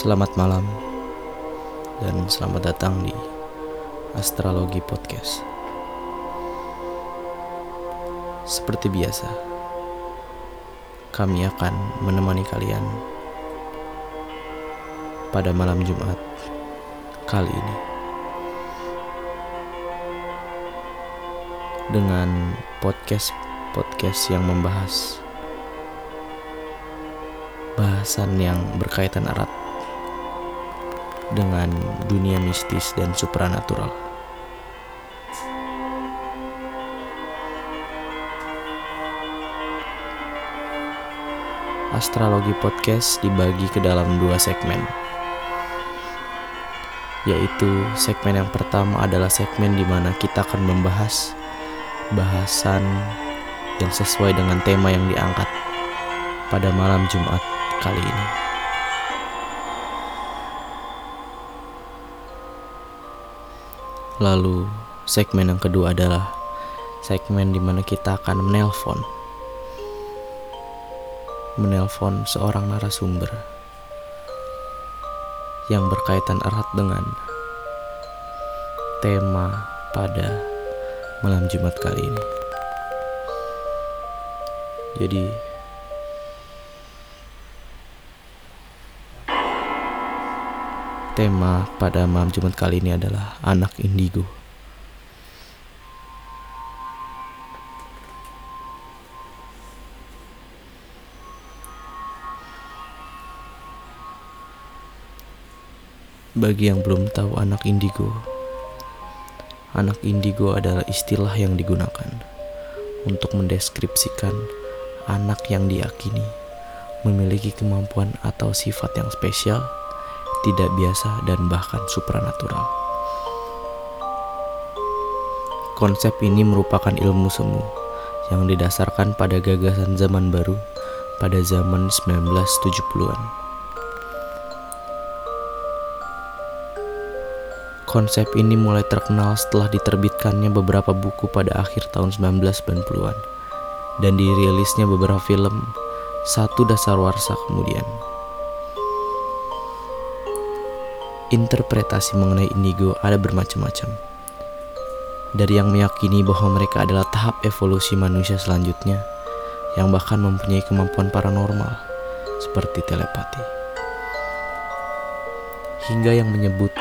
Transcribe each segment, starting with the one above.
Selamat malam dan selamat datang di Astrologi Podcast. Seperti biasa, kami akan menemani kalian pada malam Jumat kali ini dengan podcast-podcast yang membahas bahasan yang berkaitan erat dengan dunia mistis dan supranatural. Astrologi Podcast dibagi ke dalam dua segmen yaitu segmen yang pertama adalah segmen di mana kita akan membahas bahasan yang sesuai dengan tema yang diangkat pada malam Jumat kali ini. Lalu segmen yang kedua adalah segmen di mana kita akan menelpon menelpon seorang narasumber yang berkaitan erat dengan tema pada malam Jumat kali ini. Jadi Tema pada malam Jumat kali ini adalah anak indigo. Bagi yang belum tahu anak indigo, anak indigo adalah istilah yang digunakan untuk mendeskripsikan anak yang diyakini memiliki kemampuan atau sifat yang spesial tidak biasa, dan bahkan supranatural. Konsep ini merupakan ilmu semu yang didasarkan pada gagasan zaman baru pada zaman 1970-an. Konsep ini mulai terkenal setelah diterbitkannya beberapa buku pada akhir tahun 1990-an dan dirilisnya beberapa film satu dasar warsa kemudian. Interpretasi mengenai indigo ada bermacam-macam. Dari yang meyakini bahwa mereka adalah tahap evolusi manusia selanjutnya, yang bahkan mempunyai kemampuan paranormal seperti telepati, hingga yang menyebut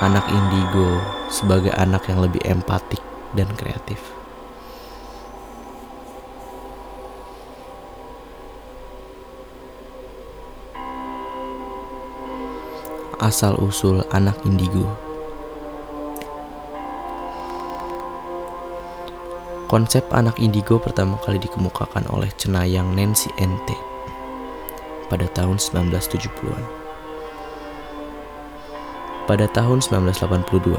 anak indigo sebagai anak yang lebih empatik dan kreatif. Asal-usul anak indigo. Konsep anak indigo pertama kali dikemukakan oleh cenayang Nancy Ente pada tahun 1970-an. Pada tahun 1982,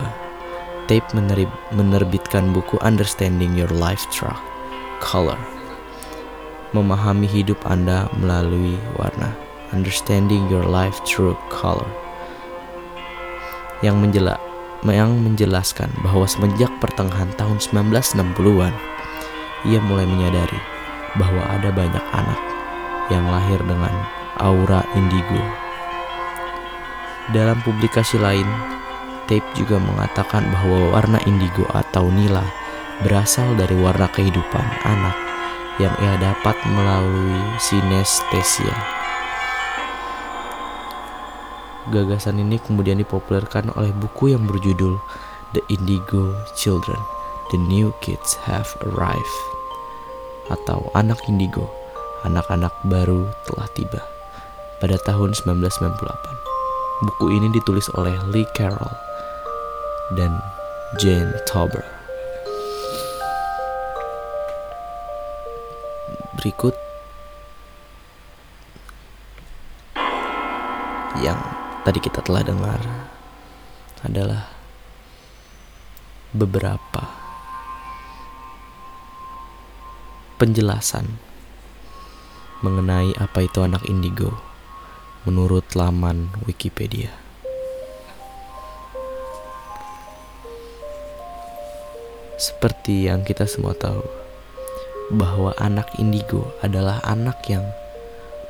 Tape menerbitkan buku Understanding Your Life Track Color Memahami hidup Anda melalui warna Understanding Your Life Through Color yang menjela yang menjelaskan bahwa semenjak pertengahan tahun 1960-an ia mulai menyadari bahwa ada banyak anak yang lahir dengan aura indigo. Dalam publikasi lain, Tape juga mengatakan bahwa warna indigo atau nila berasal dari warna kehidupan anak yang ia dapat melalui sinestesia Gagasan ini kemudian dipopulerkan oleh buku yang berjudul The Indigo Children, The New Kids Have Arrived atau Anak Indigo, anak-anak baru telah tiba pada tahun 1998. Buku ini ditulis oleh Lee Carroll dan Jane Tauber. Berikut yang tadi kita telah dengar adalah beberapa penjelasan mengenai apa itu anak indigo menurut laman Wikipedia. Seperti yang kita semua tahu, bahwa anak indigo adalah anak yang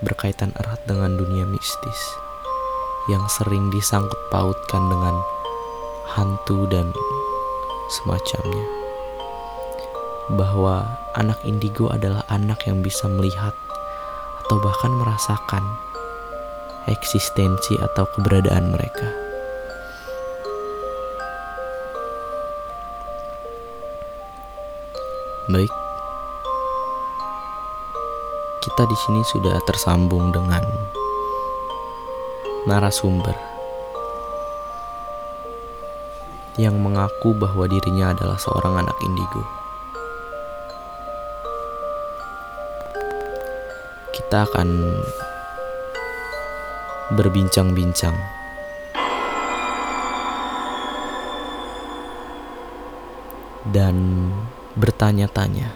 berkaitan erat dengan dunia mistis yang sering disangkut pautkan dengan hantu dan semacamnya. Bahwa anak indigo adalah anak yang bisa melihat atau bahkan merasakan eksistensi atau keberadaan mereka. Baik, kita di sini sudah tersambung dengan narasumber yang mengaku bahwa dirinya adalah seorang anak indigo. Kita akan berbincang-bincang dan bertanya-tanya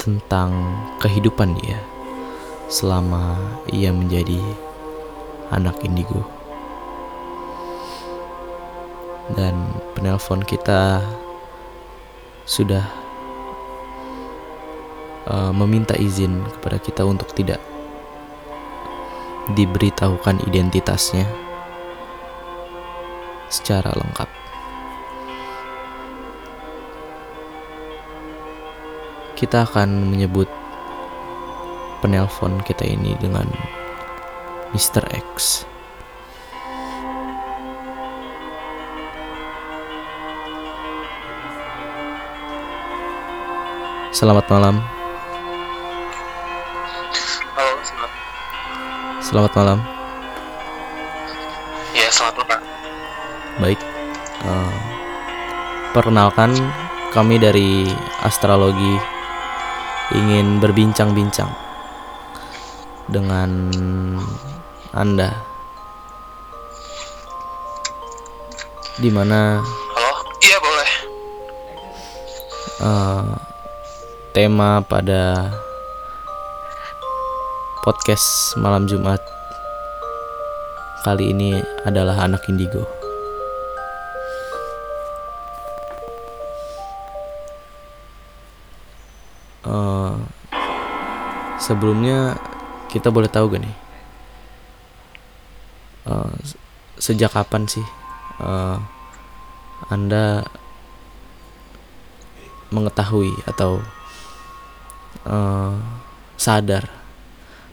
tentang kehidupan dia selama ia menjadi anak indigo. Dan penelpon kita sudah uh, meminta izin kepada kita untuk tidak diberitahukan identitasnya secara lengkap. Kita akan menyebut penelpon kita ini dengan Mr. X. Selamat malam. Halo, selamat. Selamat malam. Ya, selamat malam. Baik. Uh, perkenalkan kami dari astrologi ingin berbincang-bincang dengan Anda. Di mana Halo? Iya, boleh. uh, tema pada podcast malam Jumat kali ini adalah anak indigo. Uh, sebelumnya kita boleh tahu gak nih? Uh, sejak kapan sih uh, anda mengetahui atau uh, sadar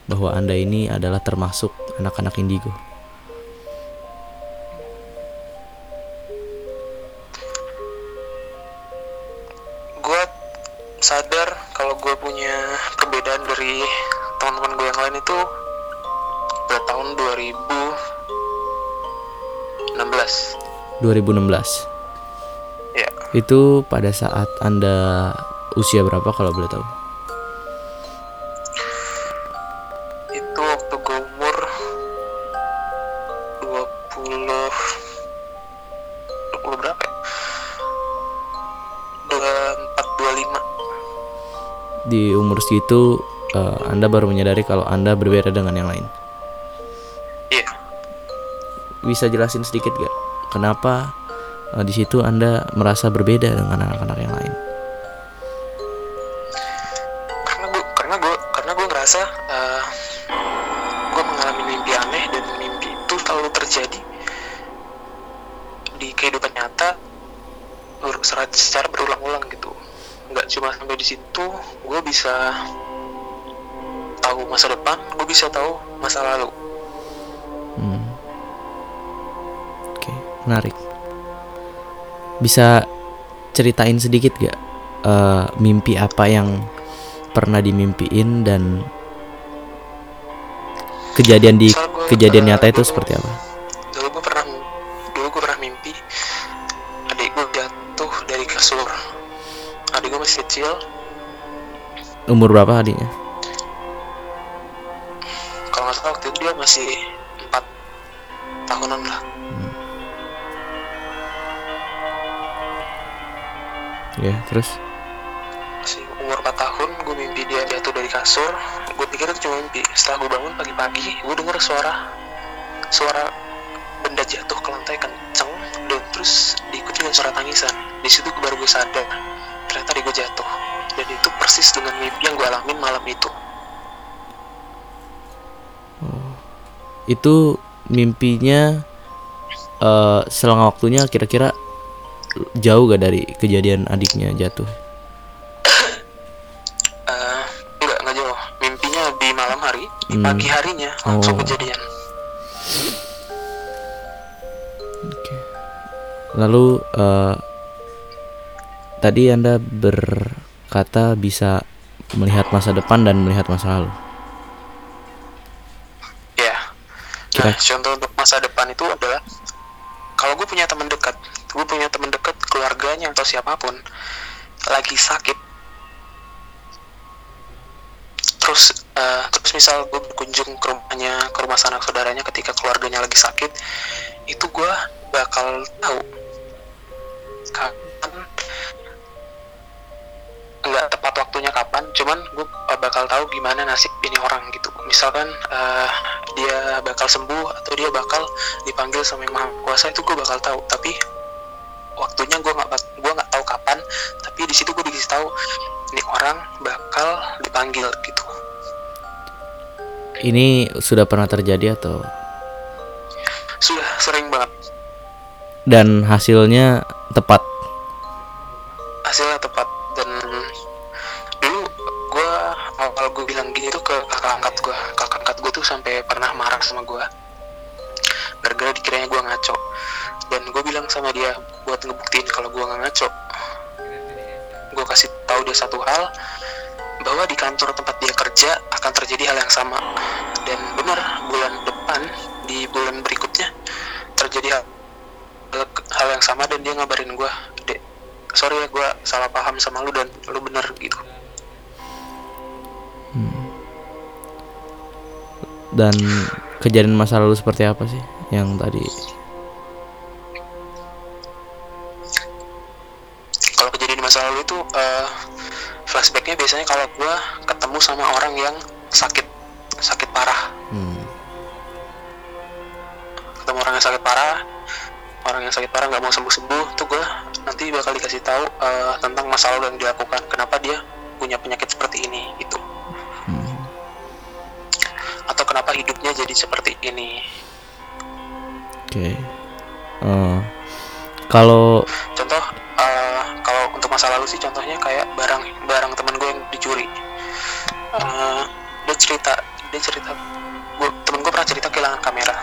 bahwa anda ini adalah termasuk anak-anak indigo 2016. 2016 Ya, itu pada saat anda usia berapa kalau boleh tahu itu waktu gue umur 20 20 berapa ya? 24 25 di umur segitu uh, anda baru menyadari kalau anda berbeda dengan yang lain Iya. bisa jelasin sedikit gak kenapa uh, di situ anda merasa berbeda dengan anak-anak Bisa ceritain sedikit gak eh, mimpi apa yang pernah dimimpiin dan kejadian di gua, kejadian eh, nyata itu seperti apa? dulu gue pernah dulu gue pernah mimpi adik gue jatuh dari kasur adik gue masih kecil Umur berapa adiknya? kalau nggak salah waktu itu dia masih terus? Masih umur 4 tahun gue mimpi dia jatuh dari kasur. Gue pikir itu cuma mimpi. Setelah gue bangun pagi-pagi gue denger suara suara benda jatuh ke lantai kenceng dan terus diikuti dengan suara tangisan. Di situ baru gue sadar ternyata dia gue jatuh. Dan itu persis dengan mimpi yang gue alamin malam itu. Itu mimpinya eh selang waktunya kira-kira jauh gak dari kejadian adiknya jatuh? Eh, enggak enggak jauh. Mimpinya di malam hari di Hmm. pagi harinya langsung Oh. kejadian. Lalu eh tadi anda berkata bisa melihat masa depan dan melihat masa lalu. Ya. Kira- nah contoh untuk masa depan itu adalah kalau gue punya teman dekat gue punya teman dekat keluarganya atau siapa pun lagi sakit. Terus eh, terus misal gue berkunjung ke rumahnya ke rumah sanak saudaranya ketika keluarganya lagi sakit itu gue bakal tahu. Kapan nggak tepat waktunya kapan cuman gue bakal tahu gimana nasib ini orang gitu. Misalkan eh, dia bakal sembuh atau dia bakal dipanggil sama yang maha kuasa itu gue bakal tahu. Tapi waktunya gue nggak gua nggak tahu kapan tapi di situ gue dikasih tahu ini orang bakal dipanggil gitu. Ini sudah pernah terjadi atau? Sudah sering banget. Dan hasilnya tepat? Hasilnya tepat. Dan dulu gue awal gue bilang gini tuh ke kakak angkat gue kakak angkat gue tuh sampai pernah marah sama gue gara-gara dikiranya gue ngaco. Dan gue bilang sama dia buat ngebuktiin kalau gue nggak ngaco. Gue kasih tahu dia satu hal bahwa di kantor tempat dia kerja akan terjadi hal yang sama. Dan benar bulan depan di bulan berikutnya terjadi hal, hal yang sama dan dia ngabarin gue dek sorry ya gue salah paham sama lu dan lu bener gitu. Dan kejadian masa lalu seperti apa sih yang tadi kalau kejadian di masa lalu itu eh, flashbacknya biasanya kalau gue ketemu sama orang yang sakit sakit parah hmm. ketemu orang yang sakit parah orang yang sakit parah nggak mau sembuh sembuh tuh gue nanti bakal dikasih tahu eh, tentang masa lalu yang dilakukan kenapa dia punya penyakit seperti ini gitu Hmm. atau kenapa hidupnya jadi seperti ini oke. Eh, kalau contoh eh, kalau untuk masa lalu sih contohnya kayak barang barang teman gue yang dicuri. Eh, dia cerita dia cerita gue temen gue pernah cerita kehilangan kamera.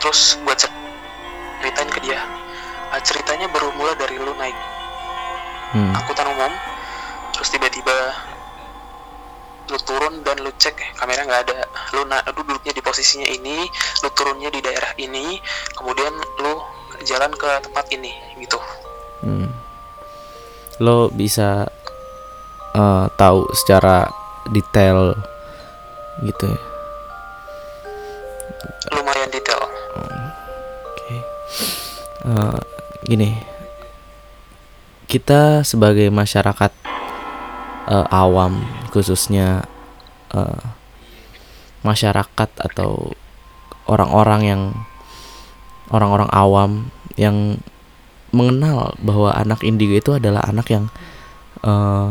Terus gue cer- ceritain ke dia. "Ah, ceritanya bermula dari lu naik hmm. angkutan umum terus tiba-tiba lu turun dan lu cek eh, kamera nggak ada. Lu na- lu duduknya di posisinya ini lu turunnya di daerah ini kemudian lu jalan ke tempat ini gitu. Hmm. lo bisa eh, tahu secara detail gitu ya? Lumayan detail. Oke. Eh, gini, kita sebagai masyarakat eh, awam, khususnya eh, masyarakat atau orang-orang yang orang-orang awam yang mengenal bahwa anak indigo itu adalah anak yang eh,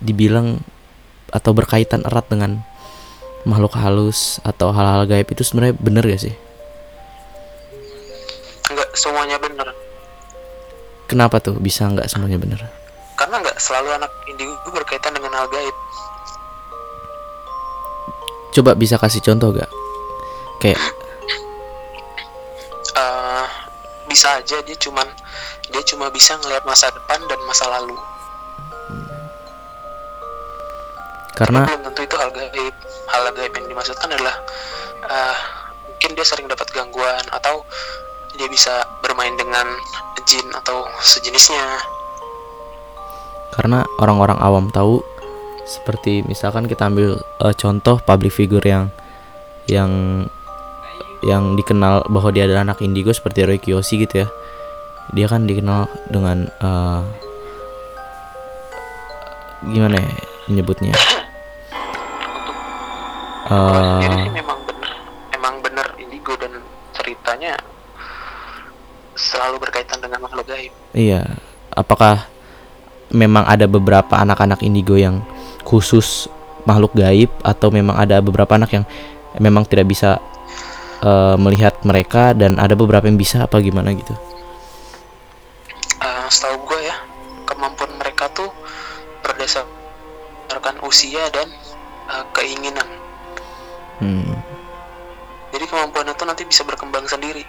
dibilang atau berkaitan erat dengan makhluk halus atau hal-hal gaib itu sebenarnya bener gak sih? nggak semuanya bener Kenapa tuh bisa nggak semuanya bener? Karena nggak selalu anak indigo berkaitan dengan hal gaib. Coba bisa kasih contoh gak? Kayak Eh, bisa aja dia cuman dia cuma bisa ngelihat masa depan dan masa lalu. Karena belum tentu itu hal gaib. Hal gaib yang dimaksudkan adalah eh, mungkin dia sering dapat gangguan atau dia bisa bermain dengan jin atau sejenisnya karena orang-orang awam tahu seperti misalkan kita ambil eh, contoh public figure yang yang yang dikenal bahwa dia adalah anak indigo seperti Roy Kiyoshi gitu ya. Dia kan dikenal dengan eh, gimana ya menyebutnya? Ini Eh, sih memang bener emang bener indigo dan ceritanya selalu berkaitan dengan makhluk gaib Iya, apakah memang ada beberapa anak-anak indigo yang khusus makhluk gaib atau memang ada beberapa anak yang memang tidak bisa eh, melihat mereka dan ada beberapa yang bisa apa gimana gitu? Eh, setahu gue ya kemampuan mereka tuh berdasarkan usia dan eh, keinginan. Hmm. jadi kemampuannya tuh nanti bisa berkembang sendiri.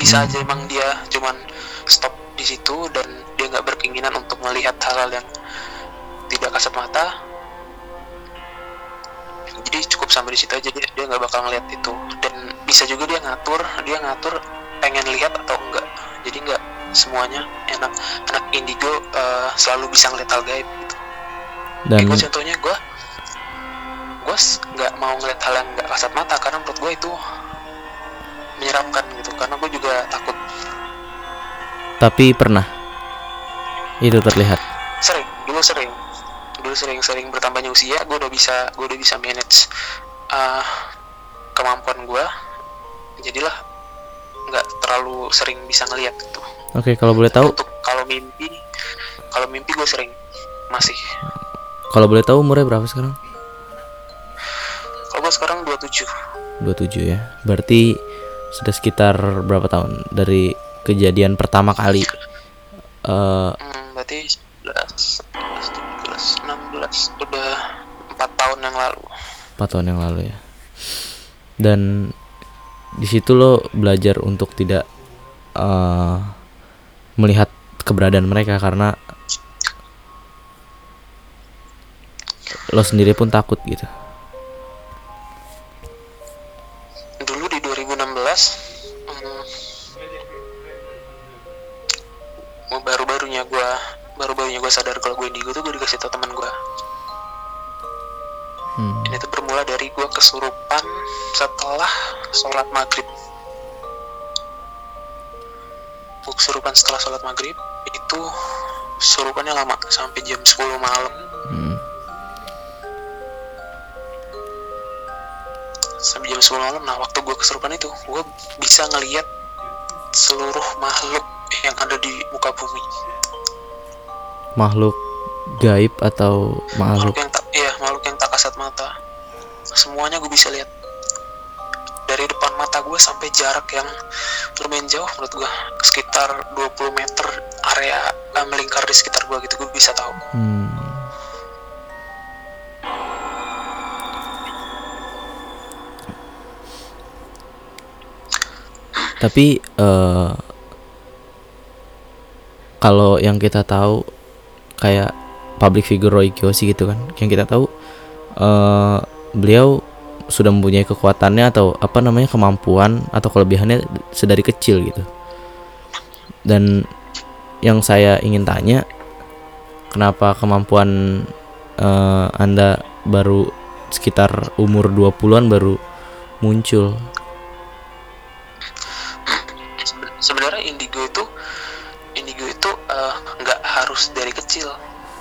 Bisa aja emang dia cuman stop di situ dan dia nggak berkeinginan untuk melihat hal-hal yang tidak kasat mata. Jadi cukup sampai di situ aja dia dia nggak bakal ngeliat itu. Dan bisa juga dia ngatur dia ngatur pengen lihat atau enggak. Jadi nggak semuanya enak. Anak indigo eh, selalu bisa ngeliat hal gaib gitu. Dan gue contohnya gue gue nggak mau ngeliat hal yang nggak kasat mata karena menurut gue itu menyeramkan gitu. Karena gue juga takut tapi pernah. Itu terlihat. Sering dulu sering. Dulu sering sering bertambahnya usia gue udah bisa gue udah bisa manage uh, kemampuan gue jadilah nggak terlalu sering bisa ngeliat gitu. Oke kalau boleh tahu? Untuk kalau mimpi kalau mimpi gue sering masih. Kalau boleh tahu umurnya berapa sekarang? Kalau gue sekarang 27 27 ya. Berarti sudah sekitar berapa tahun? Dari kejadian pertama kali. Eh Hmm, berarti 11, 17, 16, udah 4 tahun yang lalu. empat tahun yang lalu ya. Dan di situ lo belajar untuk tidak eh, melihat keberadaan mereka karena lo sendiri pun takut gitu. Dulu di 2016, gue sadar kalau gue indigo tuh gue dikasih tau teman gue Hmm. ini tuh bermula dari gue kesurupan setelah sholat maghrib gue kesurupan setelah sholat maghrib itu surupannya lama sampai jam 10 malam Hmm. sampai jam 10 malam nah waktu gue kesurupan itu gue bisa ngelihat seluruh makhluk yang ada di muka bumi makhluk gaib atau makhluk? Makhluk yang tak ya makhluk yang tak kasat mata. Semuanya gue bisa lihat. Dari depan mata gue sampai jarak yang lumayan jauh menurut gue sekitar 20 meter area eh, melingkar di sekitar gue gitu gue bisa tahu. Hmm. Tapi eh kalau yang kita tahu kayak public figure Roy Kiyoshi gitu kan, yang kita tahu eh beliau sudah mempunyai kekuatannya atau apa namanya kemampuan atau kelebihannya sedari kecil gitu. Dan yang saya ingin tanya kenapa kemampuan eh, Anda baru sekitar umur 20-an baru muncul. Seben- sebenarnya indigo itu harus dari kecil.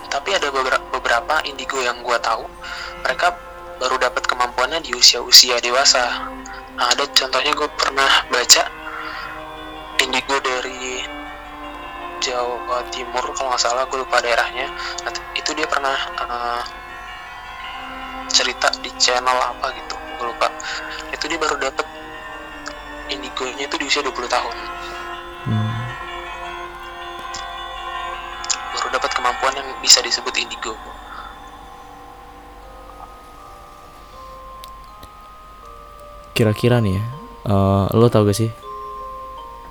Tapi ada beberapa indigo yang gua tahu mereka baru dapat kemampuannya di usia-usia dewasa. Nah, ada contohnya gue pernah baca indigo dari Jawa Timur kalau nggak salah gue lupa daerahnya. Nah, itu dia pernah eh, cerita di channel apa gitu gue lupa. Itu dia baru dapat indigonya itu di usia 20 tahun dapat kemampuan yang bisa disebut indigo Kira-kira nih ya, eh, lo tau gak sih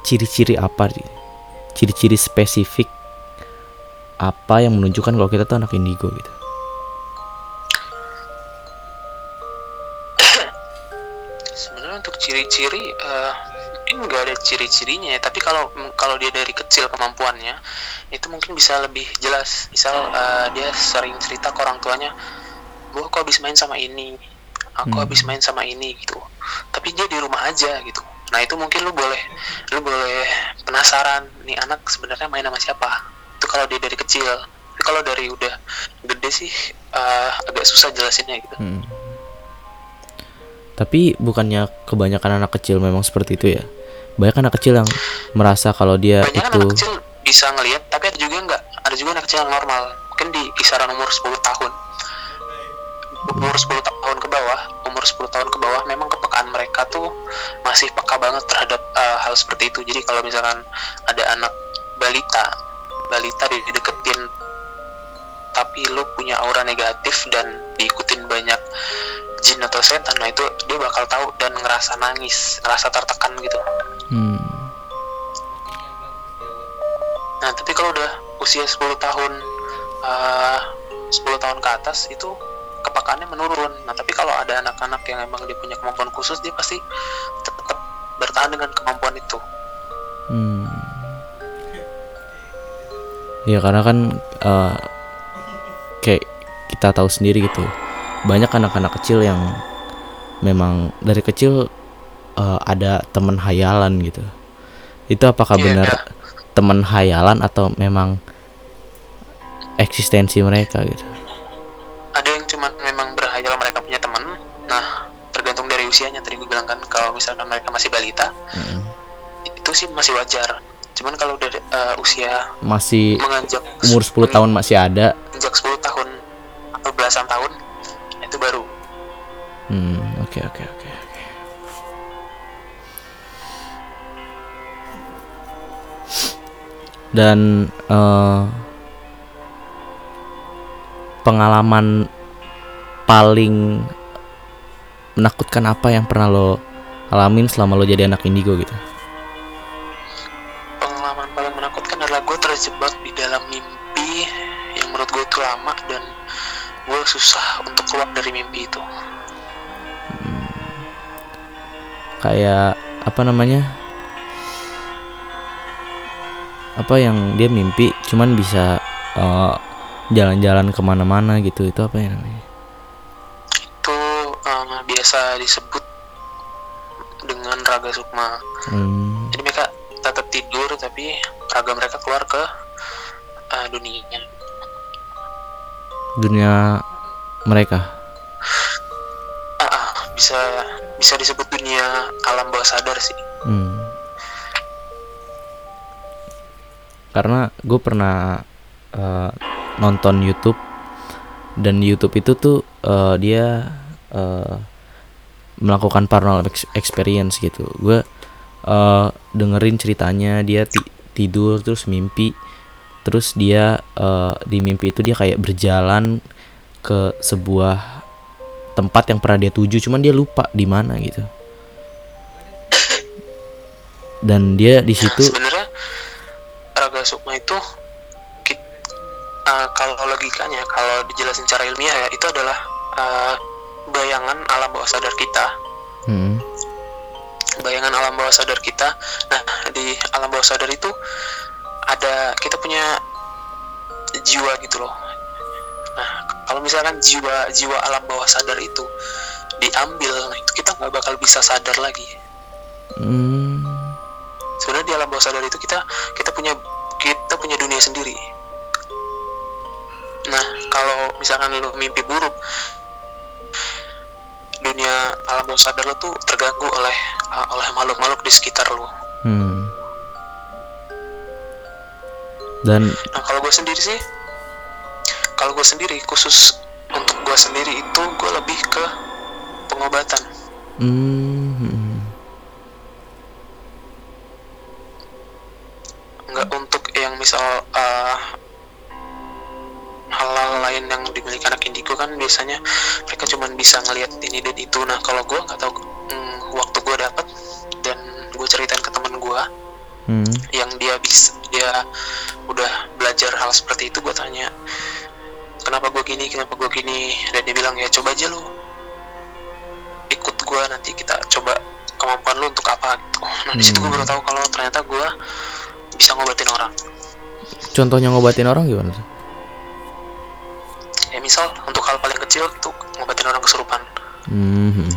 ciri-ciri apa sih? Ciri-ciri spesifik apa yang menunjukkan kalau kita tuh anak indigo gitu? sebenarnya untuk ciri-ciri eh, mungkin nggak ada ciri-cirinya ya. Tapi kalau kalau dia dari kecil kemampuannya itu mungkin bisa lebih jelas. Misal eh, dia sering cerita ke orang tuanya bu aku habis main sama ini aku Hmm. habis main sama ini gitu. Tapi dia di rumah aja gitu. Nah itu mungkin lu boleh lu boleh penasaran nih anak sebenarnya main sama siapa? Itu kalau dia dari kecil. Tapi kalau dari udah gede sih eh, agak susah jelasinnya gitu. Hmm. Tapi bukannya kebanyakan anak kecil memang seperti itu ya? Banyak anak kecil yang merasa kalau dia banyak itu anak kecil bisa ngelihat tapi ada juga nggak? Ada juga anak kecil yang normal. Mungkin di kisaran umur 10 tahun. Umur 10 tahun ke bawah umur 10 tahun ke bawah memang kepekaan mereka tuh masih peka banget terhadap uh, hal seperti itu. Jadi kalau misalkan ada anak balita balita dideketin tapi lu punya aura negatif dan diikutin banyak jin atau setan nah itu dia bakal tahu dan ngerasa nangis ngerasa tertekan gitu hmm. nah tapi kalau udah usia 10 tahun uh, 10 tahun ke atas itu kepakaannya menurun nah tapi kalau ada anak-anak yang emang dia punya kemampuan khusus dia pasti tetap bertahan dengan kemampuan itu hmm. ya karena kan uh, kayak kita tahu sendiri gitu. Banyak anak-anak kecil yang memang dari kecil uh, ada teman hayalan gitu. Itu apakah yeah, benar yeah. teman hayalan atau memang eksistensi mereka gitu? Ada yang cuma memang berhayal mereka punya teman. Nah tergantung dari usianya. Tadi gue bilang kan kalau misalkan mereka masih balita mm. itu sih masih wajar cuman kalau dari uh, usia masih menganjak umur 10 tahun masih ada. menginjak 10 tahun atau belasan tahun itu baru. Hmm oke okay, oke okay, oke okay, oke. Dan uh, pengalaman paling menakutkan apa yang pernah lo alamin selama lo jadi anak indigo gitu? Terjebak di dalam mimpi yang menurut gue itu lama dan gue susah untuk keluar dari mimpi itu. Hmm. Kayak apa namanya? Apa yang dia mimpi cuman bisa uh, jalan-jalan ke mana-mana gitu itu apa ya namanya itu um, biasa disebut dengan raga sukma hmm. jadi mereka tetap tidur tapi raga mereka keluar ke uh, dunianya dunia mereka? Uh, uh, bisa bisa disebut dunia alam bawah sadar sih. Hmm. karena gue pernah uh, nonton YouTube dan YouTube itu tuh uh, dia uh, melakukan paranormal experience gitu. Gue uh, dengerin ceritanya dia tidur terus mimpi. Terus dia uh, di mimpi itu dia kayak berjalan ke sebuah tempat yang pernah dia tuju cuman dia lupa di mana gitu. Dan dia di situ sebenarnya Raga Sukma itu uh, kalau logikanya kalau dijelasin secara ilmiah ya itu adalah uh, bayangan alam bawah sadar kita. Hmm. Bayangan alam bawah sadar kita. Nah di alam bawah sadar itu ada kita punya jiwa gitu loh. Nah kalau misalkan jiwa jiwa alam bawah sadar itu diambil nah itu kita nggak bakal bisa sadar lagi. Hmm. sebenarnya di alam bawah sadar itu kita kita punya kita punya dunia sendiri. Nah, kalau misalkan lu mimpi buruk, dunia alam bawah sadar lo tuh terganggu oleh uh, oleh makhluk-makhluk di sekitar lo. Hmm. Dan nah kalau gue sendiri sih, kalau gue sendiri khusus untuk gue sendiri itu gue lebih ke pengobatan. Hmm. Nggak untuk yang misal uh, dimiliki anak indigo kan biasanya mereka cuma bisa ngelihat ini dan itu. Nah kalau gue nggak tahu hmm, waktu gue dapat dan gue ceritain ke teman gue hmm. yang dia bisa dia udah belajar hal seperti itu gue tanya kenapa gue gini? Kenapa gue gini? Dan dia bilang ya coba aja lu ikut gue nanti kita coba kemampuan lu untuk apa? Gitu. Nah hmm. di situ gue baru tahu kalau ternyata gue bisa ngobatin orang. Contohnya ngobatin orang gimana? sih ya misal untuk hal paling kecil itu ngobatin orang kesurupan. Mm-hmm.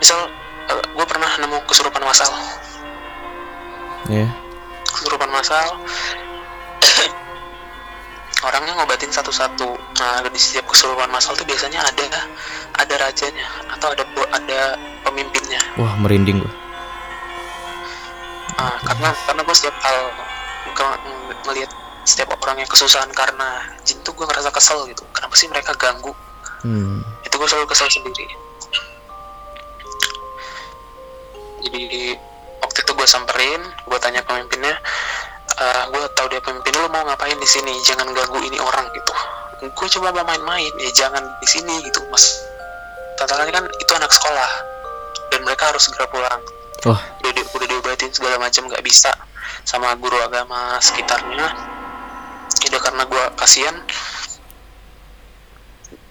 misal uh, eh, gue pernah nemu kesurupan masal. Ya. Yeah. kesurupan masal. Orangnya ngobatin satu-satu. Nah di setiap kesurupan masal tuh biasanya ada ada rajanya atau ada ada pemimpinnya. Wah merinding gue uh, karena karena gue setiap hal melihat setiap orang yang kesusahan karena jin tuh gue ngerasa kesel gitu. Kenapa sih mereka ganggu? Hmm. itu gue selalu kesel sendiri. Jadi waktu itu gue samperin gue tanya pemimpinnya uh, gue tahu dia pemimpin lu mau ngapain di sini? Jangan ganggu ini orang gitu. Gue coba mau main-main ya jangan di sini gitu. Mas tantangannya kan itu anak sekolah dan mereka harus segera pulang. Wah. udah, di, udah diobatin segala macam nggak bisa sama guru agama sekitarnya ya karena gue kasihan.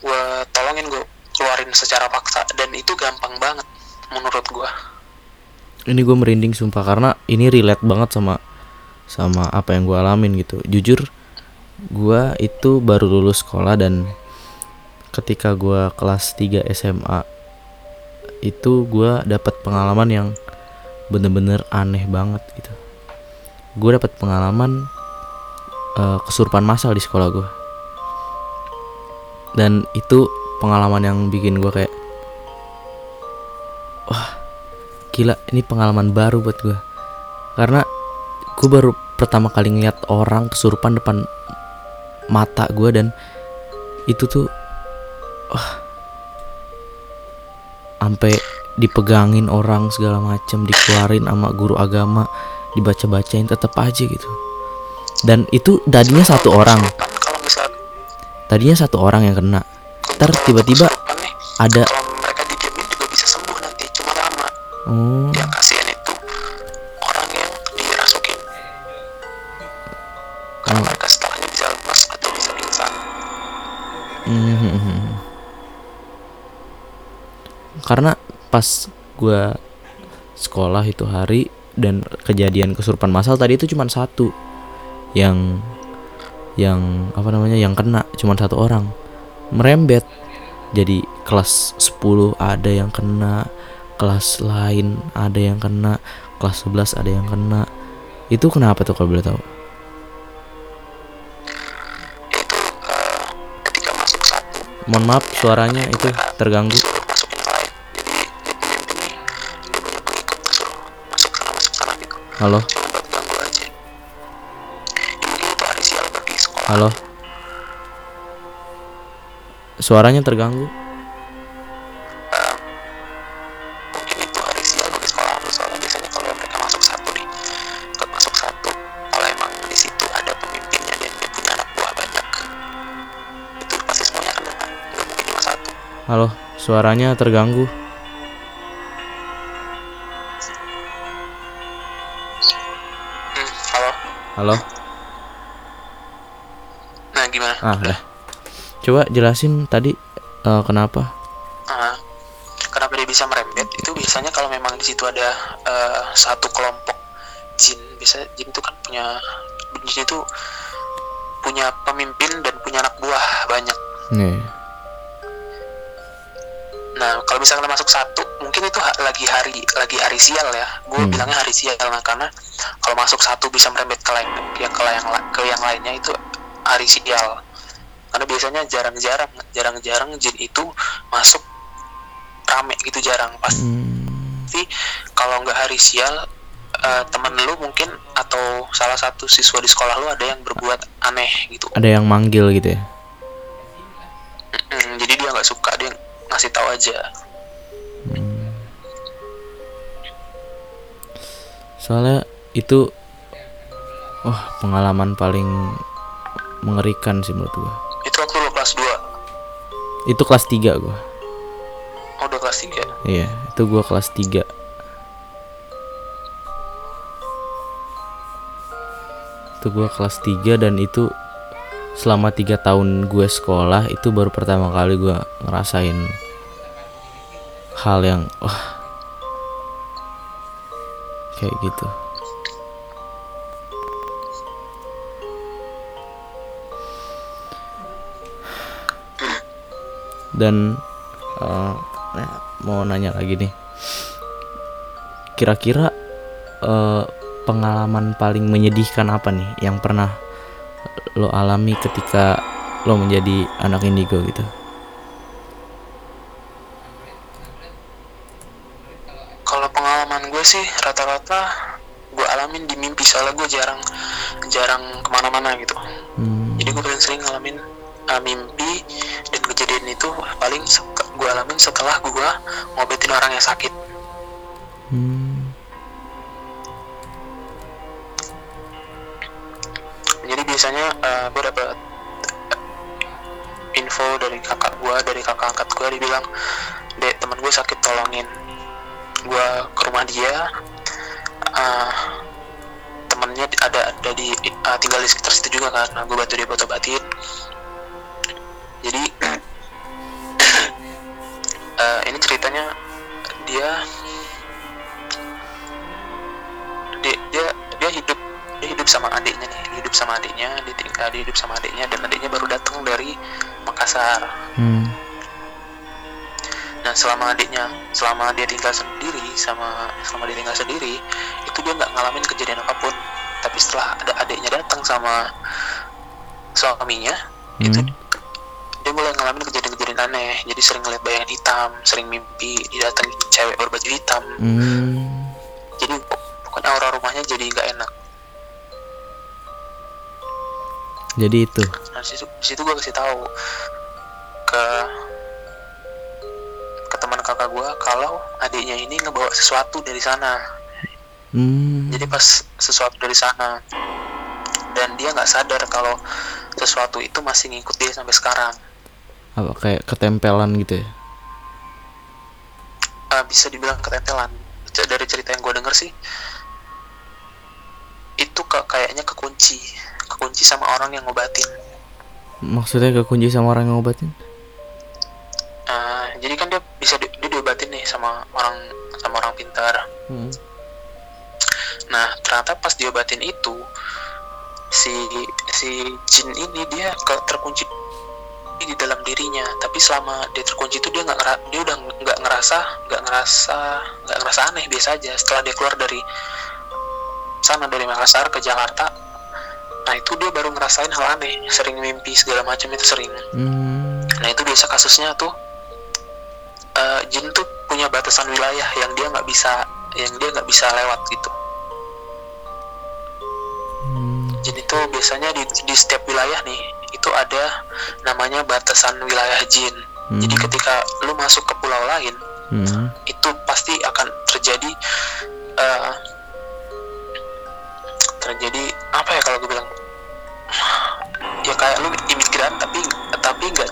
Gue tolongin gue keluarin secara paksa. Dan itu gampang banget menurut gue ini gue merinding sumpah. Karena ini relate banget sama sama apa yang gue alamin gitu. Jujur gue itu baru lulus sekolah dan ketika gue kelas 3 SMA itu gue dapat pengalaman yang bener-bener aneh banget gitu. Gue dapat pengalaman uh, kesurupan massal di sekolah gue dan itu pengalaman yang bikin gue kayak wah gila ini pengalaman baru buat gue karena gue baru pertama kali ngeliat orang kesurupan depan mata gue dan itu tuh wah sampai dipegangin orang segala macem dikeluarin sama guru agama dibaca-bacain tetap aja gitu dan itu tadinya satu orang tadinya satu orang yang kena ntar tiba-tiba ada oh karena Oh. atau bisa pingsan Mhm. Karena pas gua sekolah itu hari dan kejadian kesurupan massal tadi itu cuma satu yang yang apa namanya yang kena cuma satu orang. Merembet. Jadi kelas 10 ada yang kena kelas lain ada yang kena kelas 11 ada yang kena. Itu kenapa tuh kalau boleh tahu? Mohon maaf suaranya itu terganggu. Disuruh Halo. Suaranya terganggu. mungkin itu hari sial bagi sekolah lu soalnya biasanya kalau mereka masuk satu nih ikut masuk satu kalau emang di situ ada pemimpinnya dan dia punya anak buah banyak itu pasti semuanya akan kena nggak mungkin cuma satu Halo, suaranya terganggu. hmm, halo Halo. Gimana Ah, dah. Coba jelasin tadi eh, kenapa? Ah, kenapa dia bisa merembet itu biasanya kalau memang di situ ada eh, satu kelompok jin bisa jin itu kan punya jin itu punya pemimpin dan punya anak buah banyak Nih. Nah, kalau misalnya masuk satu, mungkin itu ha- lagi hari lagi hari sial ya. Gue Hmm. bilangnya hari sial nah, karena kalau masuk satu bisa merembet ke lain ya ke yang ke yang lainnya itu hari sial. Karena biasanya jarang-jarang jarang-jarang jin itu masuk rame gitu jarang. Pasti Hmm, kalau nggak hari sial eh, teman lu mungkin atau salah satu siswa di sekolah lu ada yang berbuat aneh gitu. ada yang manggil gitu ya. Mm, jadi dia nggak suka dia ngasih tahu aja. Soalnya itu wah, pengalaman paling mengerikan sih menurut gua. Itu waktu lu kelas 2 Itu kelas 3 gua. Oh, udah kelas 3 Iya, itu gua kelas 3. Itu gua kelas 3 dan itu selama tiga tahun gue sekolah itu baru pertama kali gua ngerasain hal yang wah kayak gitu. Dan eh, nah, mau nanya lagi nih. Kira-kira eh, pengalaman paling menyedihkan apa nih yang pernah lo alami ketika lo menjadi anak indigo gitu? kalau pengalaman gue sih rata-rata gue alamin di mimpi soalnya gue jarang jarang ke mana-mana gitu Hmm. jadi gue paling sering ngalamin uh, mimpi dan kejadian itu paling gue alamin setelah gue ngobatin orang yang sakit. Hmm. jadi biasanya uh, gue dapet info dari kakak gue dari kakak angkat gue dia bilang dek teman gue sakit tolongin gue ke rumah dia. Uh, temennya ada ada di uh, tinggal di sekitar situ juga kan. Nah, gue bantu dia buat obatin. Jadi uh, ini ceritanya dia dia dia, dia hidup dia hidup sama adiknya nih dia hidup sama adiknya dia tinggal dia hidup sama adiknya dan adiknya baru datang dari Makassar Hmm. Nah selama adiknya, selama dia tinggal sendiri, sama selama dia tinggal sendiri, itu dia nggak ngalamin kejadian apa pun. Tapi setelah ada adiknya datang sama suaminya, itu Dia mulai ngalamin kejadian-kejadian aneh. Jadi sering ngeliat bayangan hitam, sering mimpi didatengin cewek berbaju hitam. Hmm. Jadi pokoknya aura rumahnya jadi nggak enak. Jadi itu. Nah situ, situ gue kasih tahu ke ke teman kakak gue kalau adiknya ini ngebawa sesuatu dari sana. Hmm. jadi pas sesuatu dari sana dan dia nggak sadar kalau sesuatu itu masih ngikut dia sampai sekarang Apa kayak ketempelan gitu ya? Eh, bisa dibilang ketentelan C- dari cerita yang gue denger sih itu ke kayaknya kekunci kekunci sama orang yang ngobatin Maksudnya kekunci sama orang yang ngobatin? Eh, jadi kan dia bisa di, dia diobatin nih sama orang sama orang pintar Hmm. Nah, ternyata pas diobatin itu si si jin ini dia ke terkunci di dalam dirinya. Tapi selama dia terkunci itu dia nggak dia udah nggak ngerasa nggak ngerasa nggak ngerasa aneh biasa aja. Setelah dia keluar dari sana dari Makassar ke Jakarta, nah itu dia baru ngerasain hal aneh, sering mimpi segala macam itu sering. Hmm. Nah itu biasa kasusnya tuh eh, jin tuh punya batasan wilayah yang dia nggak bisa yang dia nggak bisa lewat gitu. Hmm. Jin itu biasanya di, di setiap wilayah nih itu ada namanya batasan wilayah jin. Jadi Hmm. ketika lu masuk ke pulau lain Hmm. itu pasti akan terjadi eh, terjadi apa ya kalau gue bilang ya kayak lu imigran tapi tapi nggak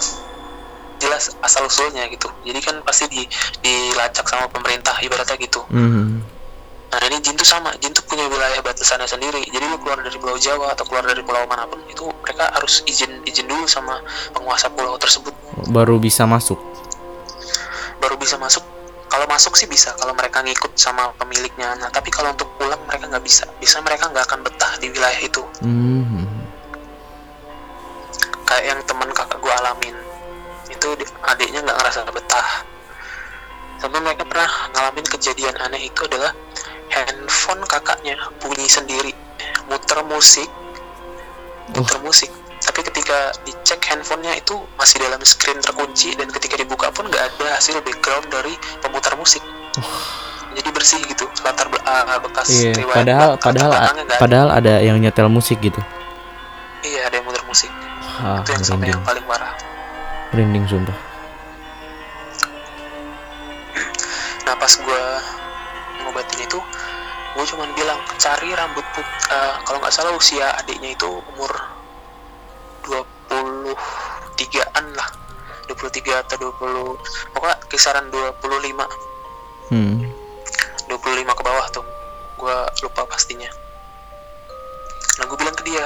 jelas asal usulnya gitu. Jadi kan pasti di dilacak sama pemerintah ibaratnya gitu. Hmm. Nah ini jin tuh sama, jin tuh punya wilayah batasannya sendiri. Jadi lu keluar dari pulau Jawa atau keluar dari pulau mana pun itu mereka harus izin izin dulu sama penguasa pulau tersebut Baru bisa masuk. baru bisa masuk. Kalau masuk sih bisa kalau mereka ngikut sama pemiliknya. Nah tapi kalau untuk pulang mereka nggak bisa. Bisa mereka nggak akan betah di wilayah itu. Hmm. Kayak yang teman kakak gue alamin itu di- adiknya nggak ngerasa betah. Sampai mereka pernah ngalamin kejadian aneh itu adalah handphone kakaknya bunyi sendiri, muter musik, muter musik. Tapi ketika dicek handphonenya itu masih dalam screen terkunci dan ketika dibuka pun nggak ada hasil background dari pemutar musik. Jadi bersih gitu, latar be- ah, bekas Iya. riwayat Padahal padahal ada. padahal ada yang nyetel musik gitu. Iya ada yang muter musik. Ah, itu yang sampai yang paling parah. Merinding sumpah. Nah pas gue ngobatin itu, gue cuman bilang cari rambut put eh, kalau nggak salah usia adiknya itu umur 23an lah, 23 atau 20, pokoknya kisaran 25, Hmm. 25 ke bawah tuh, gue lupa pastinya. Nah gue bilang ke dia,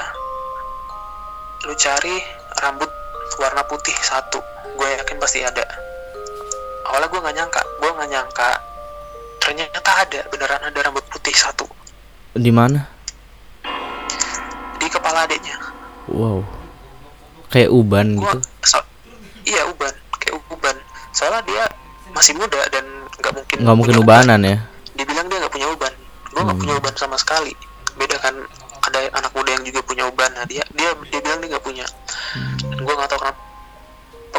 lu cari rambut warna putih satu, gue yakin pasti ada. Awalnya gue nggak nyangka, gue nggak nyangka ternyata ada beneran ada rambut putih satu. Di mana? di kepala adiknya. Wow. Kayak uban gua gitu. so, iya uban. Kayak uban. Soalnya dia masih muda dan nggak mungkin Nggak mungkin ubanan ya. dibilang dia nggak punya uban. Gue nggak Hmm. punya uban sama sekali. Beda kan ada anak muda yang juga punya uban. Nah dia dia dia bilang dia nggak punya. Dan gue nggak tahu kenapa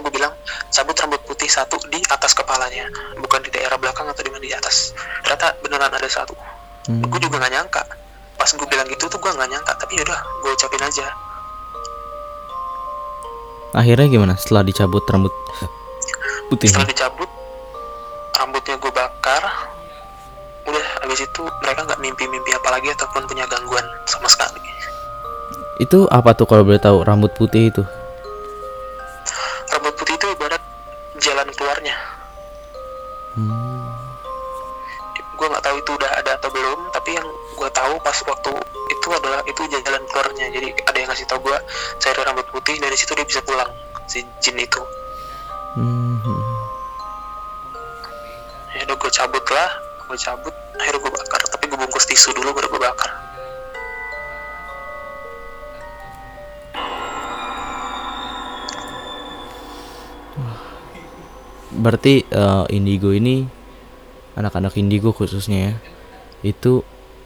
gue bilang cabut rambut putih satu di atas kepalanya bukan di daerah belakang atau di mana di atas. Ternyata beneran ada satu. Hmm. gue juga nggak nyangka. Gue nggak nyangka tapi yaudah gue ucapin aja. Akhirnya gimana? Setelah dicabut rambut putih setelah dicabut rambutnya gue bakar. Udah habis itu mereka nggak mimpi-mimpi apa lagi ataupun punya gangguan sama sekali. Itu apa tuh kalau boleh tahu rambut putih itu hmm. gue nggak tahu itu udah ada atau belum tapi yang gue tahu pas waktu itu adalah itu jalan keluarnya jadi ada yang ngasih tau gue cari rambut putih dari situ dia bisa pulang si jin itu Hmm. ya udah gue cabut lah gue cabut akhirnya gue bakar tapi gue bungkus tisu dulu baru gue bakar berarti eh, indigo ini anak-anak indigo khususnya ya itu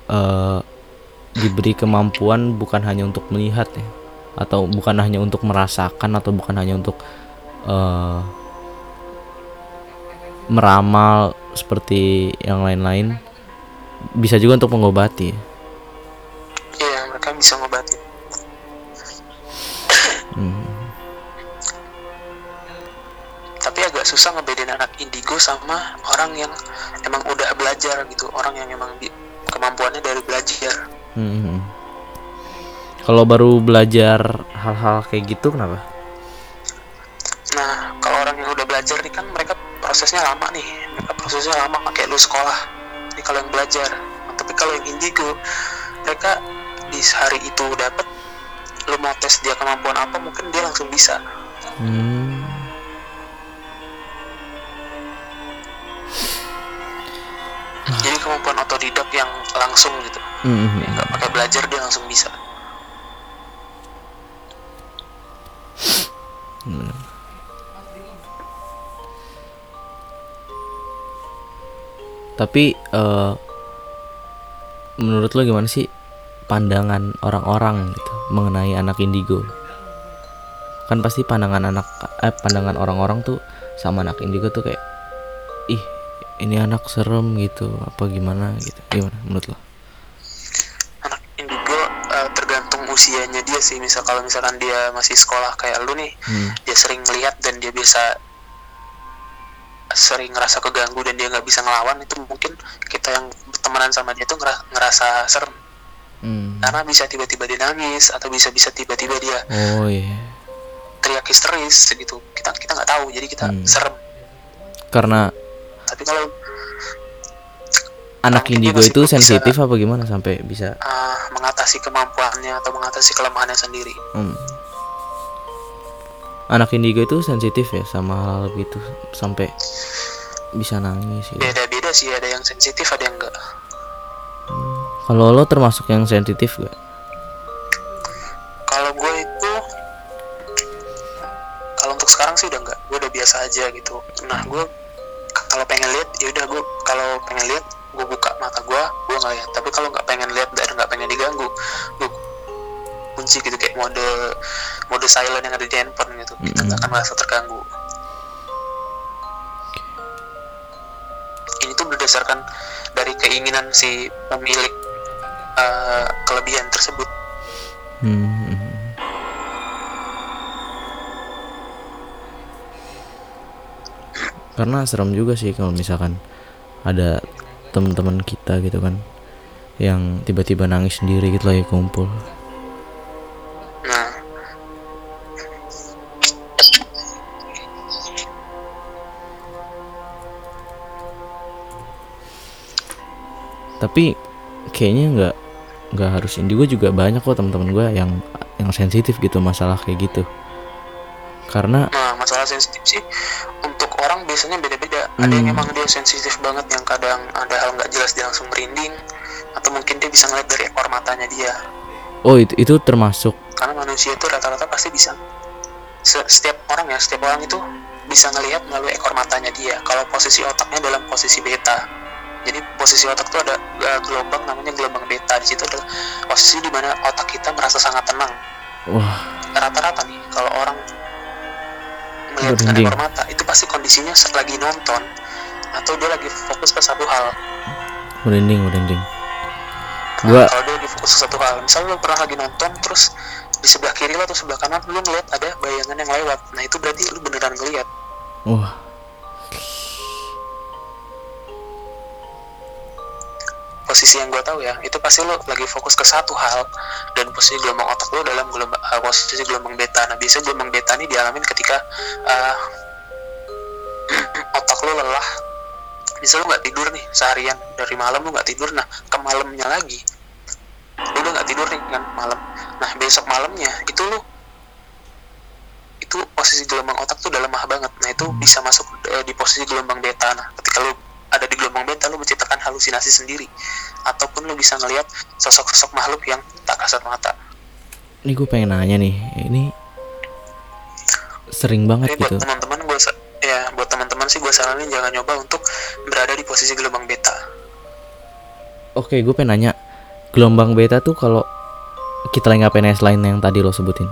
eh, diberi kemampuan bukan hanya untuk melihat ya atau bukan hanya untuk merasakan atau bukan hanya untuk eh, meramal seperti yang lain-lain bisa juga untuk mengobati ya. iya mereka bisa ngobatin susah ngebedain anak indigo sama orang yang emang udah belajar gitu orang yang emang di, kemampuannya dari belajar Hmm. Kalau baru belajar hal-hal kayak gitu kenapa? nah kalau orang yang udah belajar nih kan mereka prosesnya lama nih mereka prosesnya lama kayak lu sekolah ini kalau yang belajar tapi kalau yang indigo mereka di hari itu dapat lu mau tes dia kemampuan apa mungkin dia langsung bisa Hmm. Jadi kemampuan otodidak yang langsung gitu Hmm. nggak pakai belajar dia langsung bisa Tapi eh, menurut lo gimana sih pandangan orang-orang gitu mengenai anak indigo? Kan pasti pandangan anak eh pandangan orang-orang tuh sama anak indigo tuh kayak ih ini anak serem gitu apa gimana gitu. Gimana menurut lo? anak indigo eh, tergantung usianya dia sih misal kalau misalkan dia masih sekolah kayak lu nih Hmm. dia sering melihat dan dia biasa sering ngerasa keganggu dan dia nggak bisa ngelawan itu mungkin kita yang temenan sama dia tuh ngera- ngerasa serem Hmm. karena bisa tiba-tiba dia nangis atau bisa bisa tiba-tiba dia Oh iya. teriak histeris gitu kita kita nggak tahu jadi kita Hmm. serem Karena tapi kalau anak indigo itu belum bisa- sensitif apa gimana sampai bisa uh, mengatasi kemampuannya atau mengatasi kelemahannya sendiri Hmm. Anak indigo itu sensitif ya sama hal-hal gitu sampai bisa nangis gitu. beda-beda sih ada yang sensitif ada yang enggak Kalau lo termasuk yang sensitif gak? kalau gue itu kalau untuk sekarang sih udah enggak gue udah biasa aja gitu nah gue kalau pengen lihat ya udah gue kalau pengen lihat gue buka mata gue gue nggak lihat. Tapi kalau nggak pengen lihat dan nggak pengen diganggu. Gue kunci gitu kayak mode mode silent yang ada di handphone gitu. Kita nggak akan merasa terganggu. Ini tuh berdasarkan dari keinginan si pemilik eh, kelebihan tersebut. Hmm. Karena serem juga sih kalau misalkan ada teman-teman kita gitu kan yang tiba-tiba nangis sendiri gitu lagi kumpul. Nah, Tapi kayaknya nggak nggak harus indigo juga banyak kok teman-teman gue yang yang sensitif gitu masalah kayak gitu. Karena nah masalah sensitif sih untuk orang biasanya beda-beda. Ada yang Hmm. emang dia sensitif banget yang kadang ada hal nggak jelas dia langsung merinding atau mungkin dia bisa ngeliat dari ekor matanya dia. oh itu itu termasuk Karena manusia itu rata-rata pasti bisa Se- setiap orang ya, setiap orang itu bisa ngelihat melalui ekor matanya dia. Kalau posisi otaknya dalam posisi beta. Jadi posisi otak itu ada uh, gelombang namanya gelombang beta. Di situ adalah posisi di mana otak kita merasa sangat tenang. wah rata-rata nih kalau orang melihat dengan ekor mata itu pasti kondisinya saat lagi nonton. Atau dia lagi fokus ke satu hal. Merinding merinding. Gua kalau dia lagi fokus ke satu hal. Misalnya lu pernah lagi nonton terus di sebelah kiri lo atau sebelah kanan lu ngeliat ada bayangan yang lewat. Nah itu berarti lu beneran ngeliat. Wah posisi yang gue tahu ya itu pasti lo lagi fokus ke satu hal dan posisi gelombang otak lo dalam gelombang uh, posisi gelombang beta. Nah biasanya gelombang beta ini dialamin ketika uh, otak lo lelah. Bisa lo nggak tidur nih seharian? Dari malam lo nggak tidur nah ke malamnya lagi. Lo udah nggak tidur nih kan malam. Nah besok malamnya itu lo itu posisi gelombang otak tuh udah lemah banget. Nah itu bisa masuk uh, di posisi gelombang beta. Nah ketika lo ada di gelombang beta lo menciptakan halusinasi sendiri. Ataupun lo bisa ngelihat sosok-sosok makhluk yang tak kasat mata. Ini gue pengen nanya nih ini sering banget Jadi buat gitu. teman-teman gue ya buat teman-teman sih gue saranin jangan nyoba untuk berada di posisi gelombang beta. Oke gue pengen nanya gelombang beta tuh kalau kita lagi ngapain selain yang tadi lo sebutin?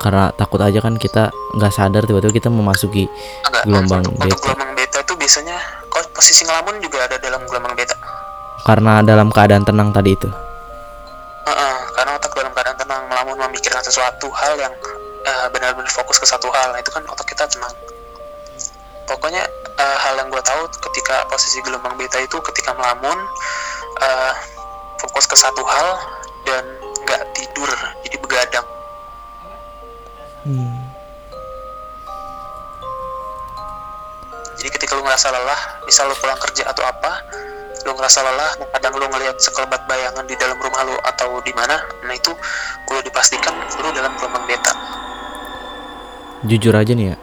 Karena takut aja kan kita nggak sadar tiba-tiba kita memasuki Enggak, Gelombang untuk, untuk beta. gelombang beta itu biasanya posisi ngelamun juga ada dalam gelombang beta. Karena dalam keadaan tenang tadi itu? Heeh, karena otak dalam keadaan tenang melamun memikirkan sesuatu hal yang eh, benar-benar fokus ke satu hal. Nah itu kan otak kita tenang. Pokoknya eh, hal yang gue tahu ketika posisi gelombang beta itu ketika melamun eh, fokus ke satu hal dan nggak tidur jadi begadang. Hmm. Ketika lu ngerasa lelah misal lu pulang kerja atau apa lu ngerasa lelah kadang lu ngelihat sekelebat bayangan di dalam rumah lu atau di mana nah itu udah dipastikan lu dalam gelombang beta. Jujur aja nih ya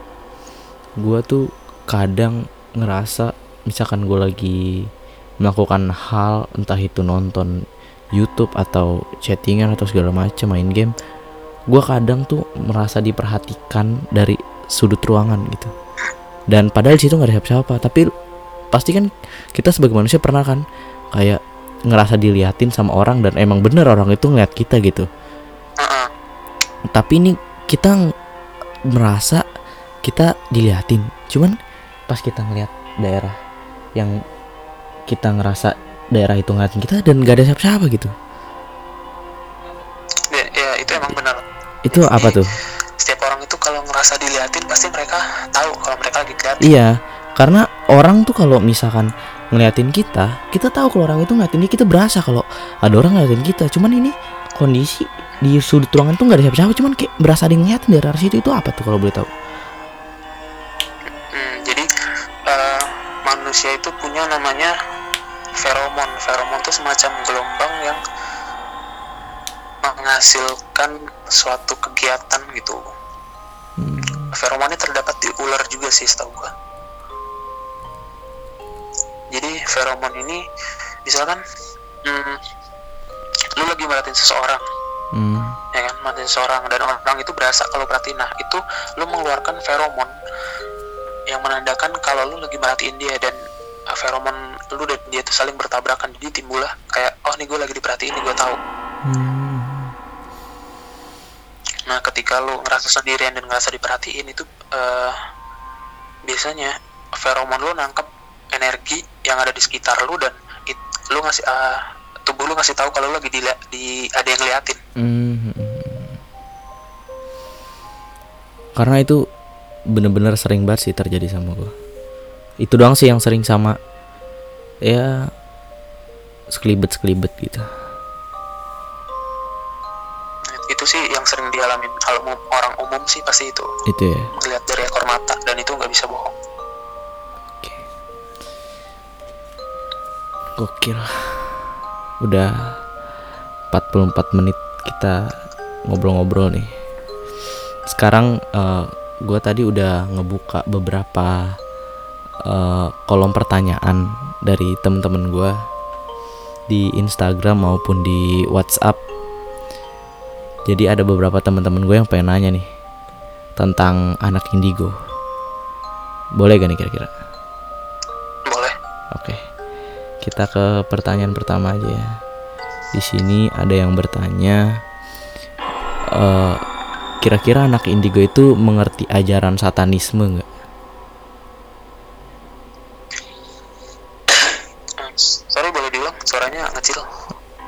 gue tuh kadang ngerasa misalkan gue lagi melakukan hal entah itu nonton YouTube atau chattingan atau segala macam main game gue kadang tuh merasa diperhatikan dari sudut ruangan gitu dan padahal di situ nggak ada siapa-siapa. Tapi pasti kan kita sebagai manusia pernah kan kayak ngerasa diliatin sama orang dan emang bener orang itu ngeliat kita gitu. Tapi ini kita merasa kita diliatin. Cuman pas kita ngeliat daerah yang kita ngerasa daerah itu ngeliatin kita dan gak ada siapa-siapa gitu. Ya, ya itu emang benar. Itu apa tuh? setiap orang ngerasa diliatin pasti mereka tahu kalau mereka lagi diliatin iya karena orang tuh kalau misalkan ngeliatin kita kita tahu kalau orang itu ngeliatin kita berasa kalau ada orang ngeliatin kita cuman ini kondisi di sudut ruangan tuh nggak ada siapa-siapa cuman kayak berasa ada yang ngeliatin dari arah situ itu apa tuh kalau boleh tahu Hmm, jadi eh, manusia itu punya namanya feromon. Feromon itu semacam gelombang yang menghasilkan suatu kegiatan gitu. Hmm. Feromonnya terdapat di ular juga sih setahu gua. Jadi feromon ini misalkan hmm, lu lagi merhatiin seseorang Hmm. ya kan merhatiin seseorang dan orang itu berasa kalau perhatiin nah itu lu mengeluarkan feromon yang menandakan kalau lu lagi merhatiin dia dan uh, feromon lu dan dia itu saling bertabrakan jadi timbullah kayak oh nih gue lagi diperhatiin nih gue tahu Hmm. Nah ketika lu ngerasa sendirian dan ngerasa diperhatiin itu eh, biasanya feromon lu nangkep energi yang ada di sekitar lu dan it, lu ngasih eh, tubuh lu ngasih tahu kalau lu lagi di, di ada yang ngeliatin Hmm. Karena itu bener-bener sering banget sih terjadi sama gue. Itu doang sih yang sering sama ya sekelibet sekelibet gitu. Itu sih yang sering dialamin kalau orang umum sih pasti itu Itu ya. melihat dari ekor mata dan itu nggak bisa bohong Oke. Gokil. Udah 44 menit kita ngobrol-ngobrol nih. Sekarang gue tadi udah ngebuka beberapa eh, kolom pertanyaan dari temen-temen gue di Instagram maupun di WhatsApp. Jadi ada beberapa teman-teman gue yang pengen nanya nih tentang anak indigo. Boleh gak nih kira-kira? boleh Oke. Kita ke pertanyaan pertama aja ya. Di sini ada yang bertanya eh kira-kira anak indigo itu mengerti ajaran satanisme nggak?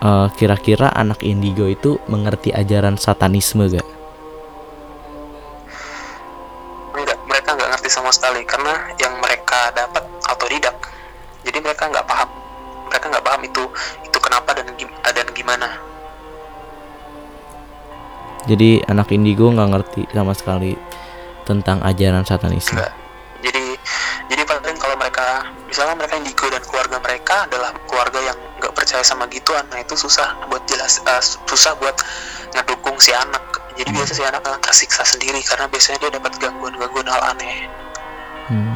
Eh, kira-kira anak indigo itu mengerti ajaran satanisme gak? enggak mereka nggak ngerti sama sekali karena yang mereka dapat autodidak jadi mereka nggak paham mereka nggak paham itu itu kenapa dan dan gimana Jadi anak indigo nggak ngerti sama sekali tentang ajaran satanisme. enggak percaya sama gituan. Nah itu susah buat jelas eh, susah buat ngedukung si anak. Jadi biasa si anak akan tersiksa sendiri karena biasanya dia dapat gangguan-gangguan hal aneh. Hmm.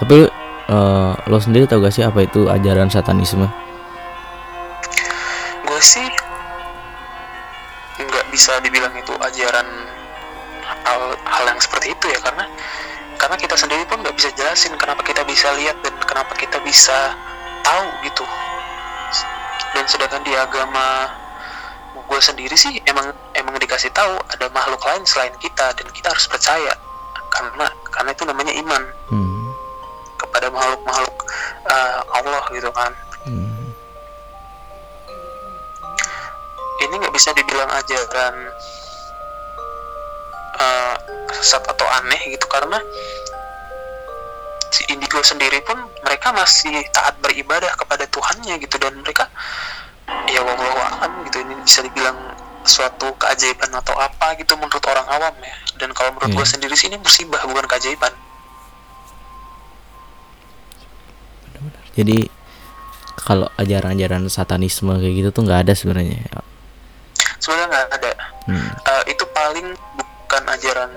Tapi eh, lo sendiri tau gak sih apa itu ajaran satanisme? gue sih nggak bisa dibilang itu ajaran hal, hal yang seperti itu ya karena karena kita sendiri pun nggak bisa jelasin kenapa kita bisa lihat dan kenapa kita bisa tahu gitu dan sedangkan di agama gue sendiri sih emang emang dikasih tahu ada makhluk lain selain kita dan kita harus percaya karena karena itu namanya iman Hmm. kepada makhluk-makhluk eh, Allah gitu kan Hmm. ini nggak bisa dibilang ajaran eh, sesat atau aneh gitu karena si indigo sendiri pun mereka masih taat beribadah kepada Tuhannya gitu dan mereka ya wallahu a'lam gitu ini bisa dibilang suatu keajaiban atau apa gitu menurut orang awam ya dan kalau menurut Iya. gue sendiri sih ini musibah bukan keajaiban Jadi kalau ajaran-ajaran satanisme kayak gitu tuh nggak ada sebenarnya. sebenarnya nggak ada Hmm. Eh, itu paling bukan ajaran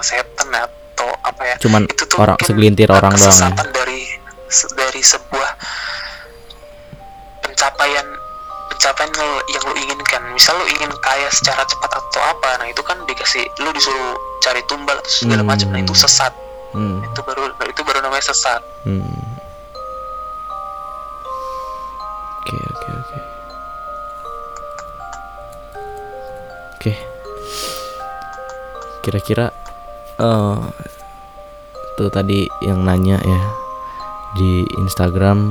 setan atau apa ya Cuman itu tuh orang segelintir orang doang ya. dari dari sebuah pencapaian pencapaian yang, yang lu inginkan misal lu ingin kaya secara cepat atau apa nah itu kan dikasih lu disuruh cari tumbal atau segala Hmm. macam nah itu sesat Hmm. itu baru itu baru namanya sesat Hmm. Oke oke oke. Oke. Kira-kira eh tuh tadi yang nanya ya di Instagram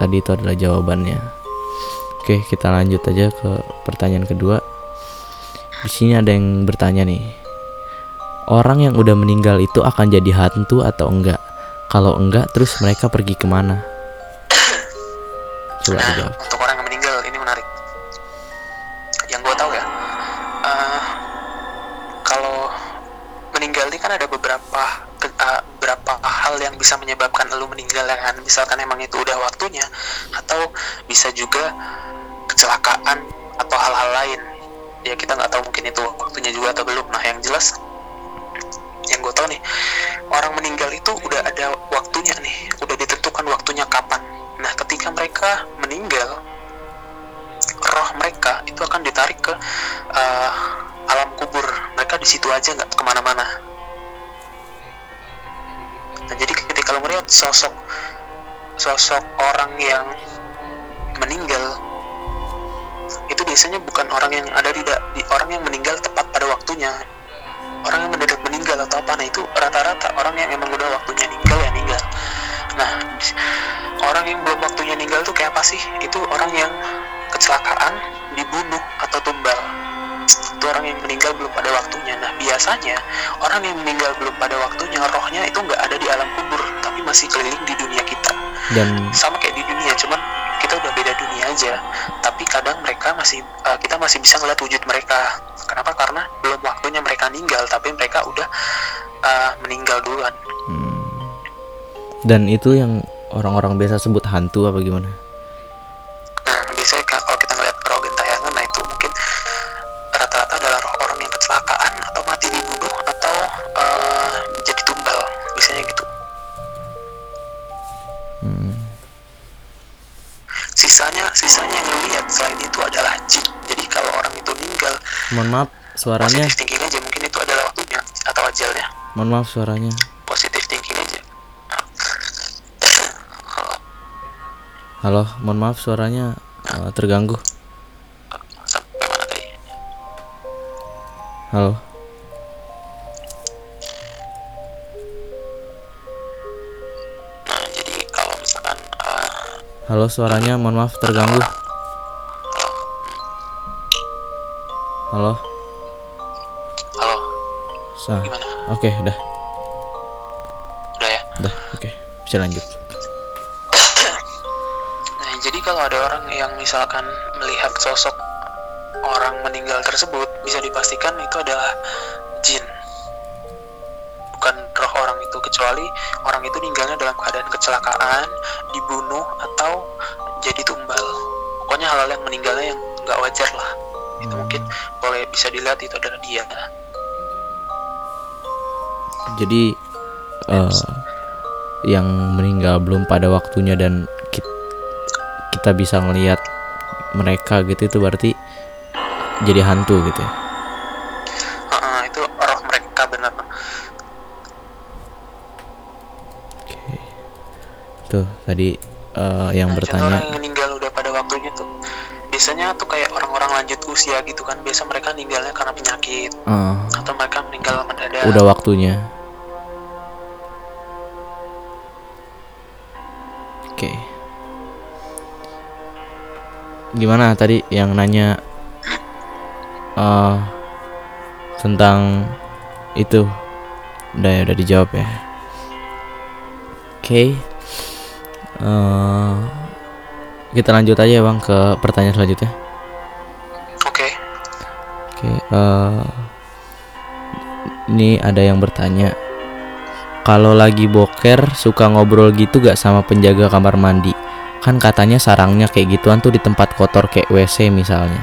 tadi itu adalah jawabannya. Oke, kita lanjut aja ke pertanyaan kedua. Di sini ada yang bertanya nih. Orang yang udah meninggal itu akan jadi hantu atau enggak? Kalau enggak, terus mereka pergi ke mana? Coba dijawab. untuk orang hal yang bisa menyebabkan lu meninggal kan misalkan emang itu udah waktunya atau bisa juga kecelakaan atau hal-hal lain. Ya kita nggak tahu mungkin itu waktunya juga atau belum. Nah yang jelas yang gue tahu nih orang meninggal itu udah ada waktunya nih udah ditentukan waktunya kapan. Nah ketika mereka meninggal roh mereka itu akan ditarik ke eh, alam kubur. Mereka di situ aja nggak ke mana-mana melihat sosok sosok orang yang meninggal itu biasanya bukan orang yang ada di, di orang yang meninggal tepat pada waktunya. Orang yang mendadak meninggal atau apa nah itu rata-rata orang yang emang udah waktunya meninggal ya meninggal nah orang yang belum waktunya meninggal tuh kayak apa sih? Itu orang yang kecelakaan dibunuh atau tumbal. Itu orang yang meninggal belum pada waktunya. Nah biasanya orang yang meninggal belum pada waktunya rohnya itu nggak ada di alam kubur tapi masih keliling di dunia kita. Dan sama kayak di dunia cuman kita udah beda dunia aja. Tapi kadang mereka masih uh, kita masih bisa ngeliat wujud mereka. Kenapa? Karena belum waktunya mereka meninggal tapi mereka udah uh, meninggal duluan. Hmm, dan itu yang orang-orang biasa sebut hantu apa gimana? suaranya? Positif thinking aja mungkin itu adalah waktunya atau ajalnya. Mohon maaf suaranya. Positif thinking aja. Halo mohon maaf suaranya uh, terganggu. Halo. Nah jadi kalau misalkan eh, halo suaranya mohon maaf terganggu. Halo. Gimana? Oke, udah. Udah ya? Udah. Oke. Bisa lanjut. Nah, jadi kalau ada orang yang misalkan melihat sosok orang meninggal tersebut, bisa dipastikan itu adalah jin. Bukan roh orang itu, kecuali orang itu meninggalnya dalam keadaan kecelakaan, dibunuh, atau jadi tumbal. Pokoknya hal-hal yang meninggalnya yang nggak wajar lah. Itu mungkin boleh bisa dilihat itu adalah dia. Jadi eh yang meninggal belum pada waktunya dan ki- kita bisa ngelihat mereka gitu itu berarti jadi hantu gitu ya. Itu roh mereka benar. Tuh tadi eh, yang Nah, bertanya orang yang meninggal udah pada waktunya tuh biasanya tuh kayak orang-orang lanjut usia gitu kan biasa mereka meninggalnya karena penyakit eh, atau mereka meninggal mendadak udah waktunya. Oke. Gimana tadi yang nanya eh tentang itu udah ya udah dijawab ya. Oke. Eh, kita lanjut aja ya bang ke pertanyaan selanjutnya. oke Oke, eh, ini ada yang bertanya, kalau lagi boker suka ngobrol gitu gak sama penjaga kamar mandi? Kan katanya sarangnya kayak gituan tuh di tempat kotor kayak WC misalnya.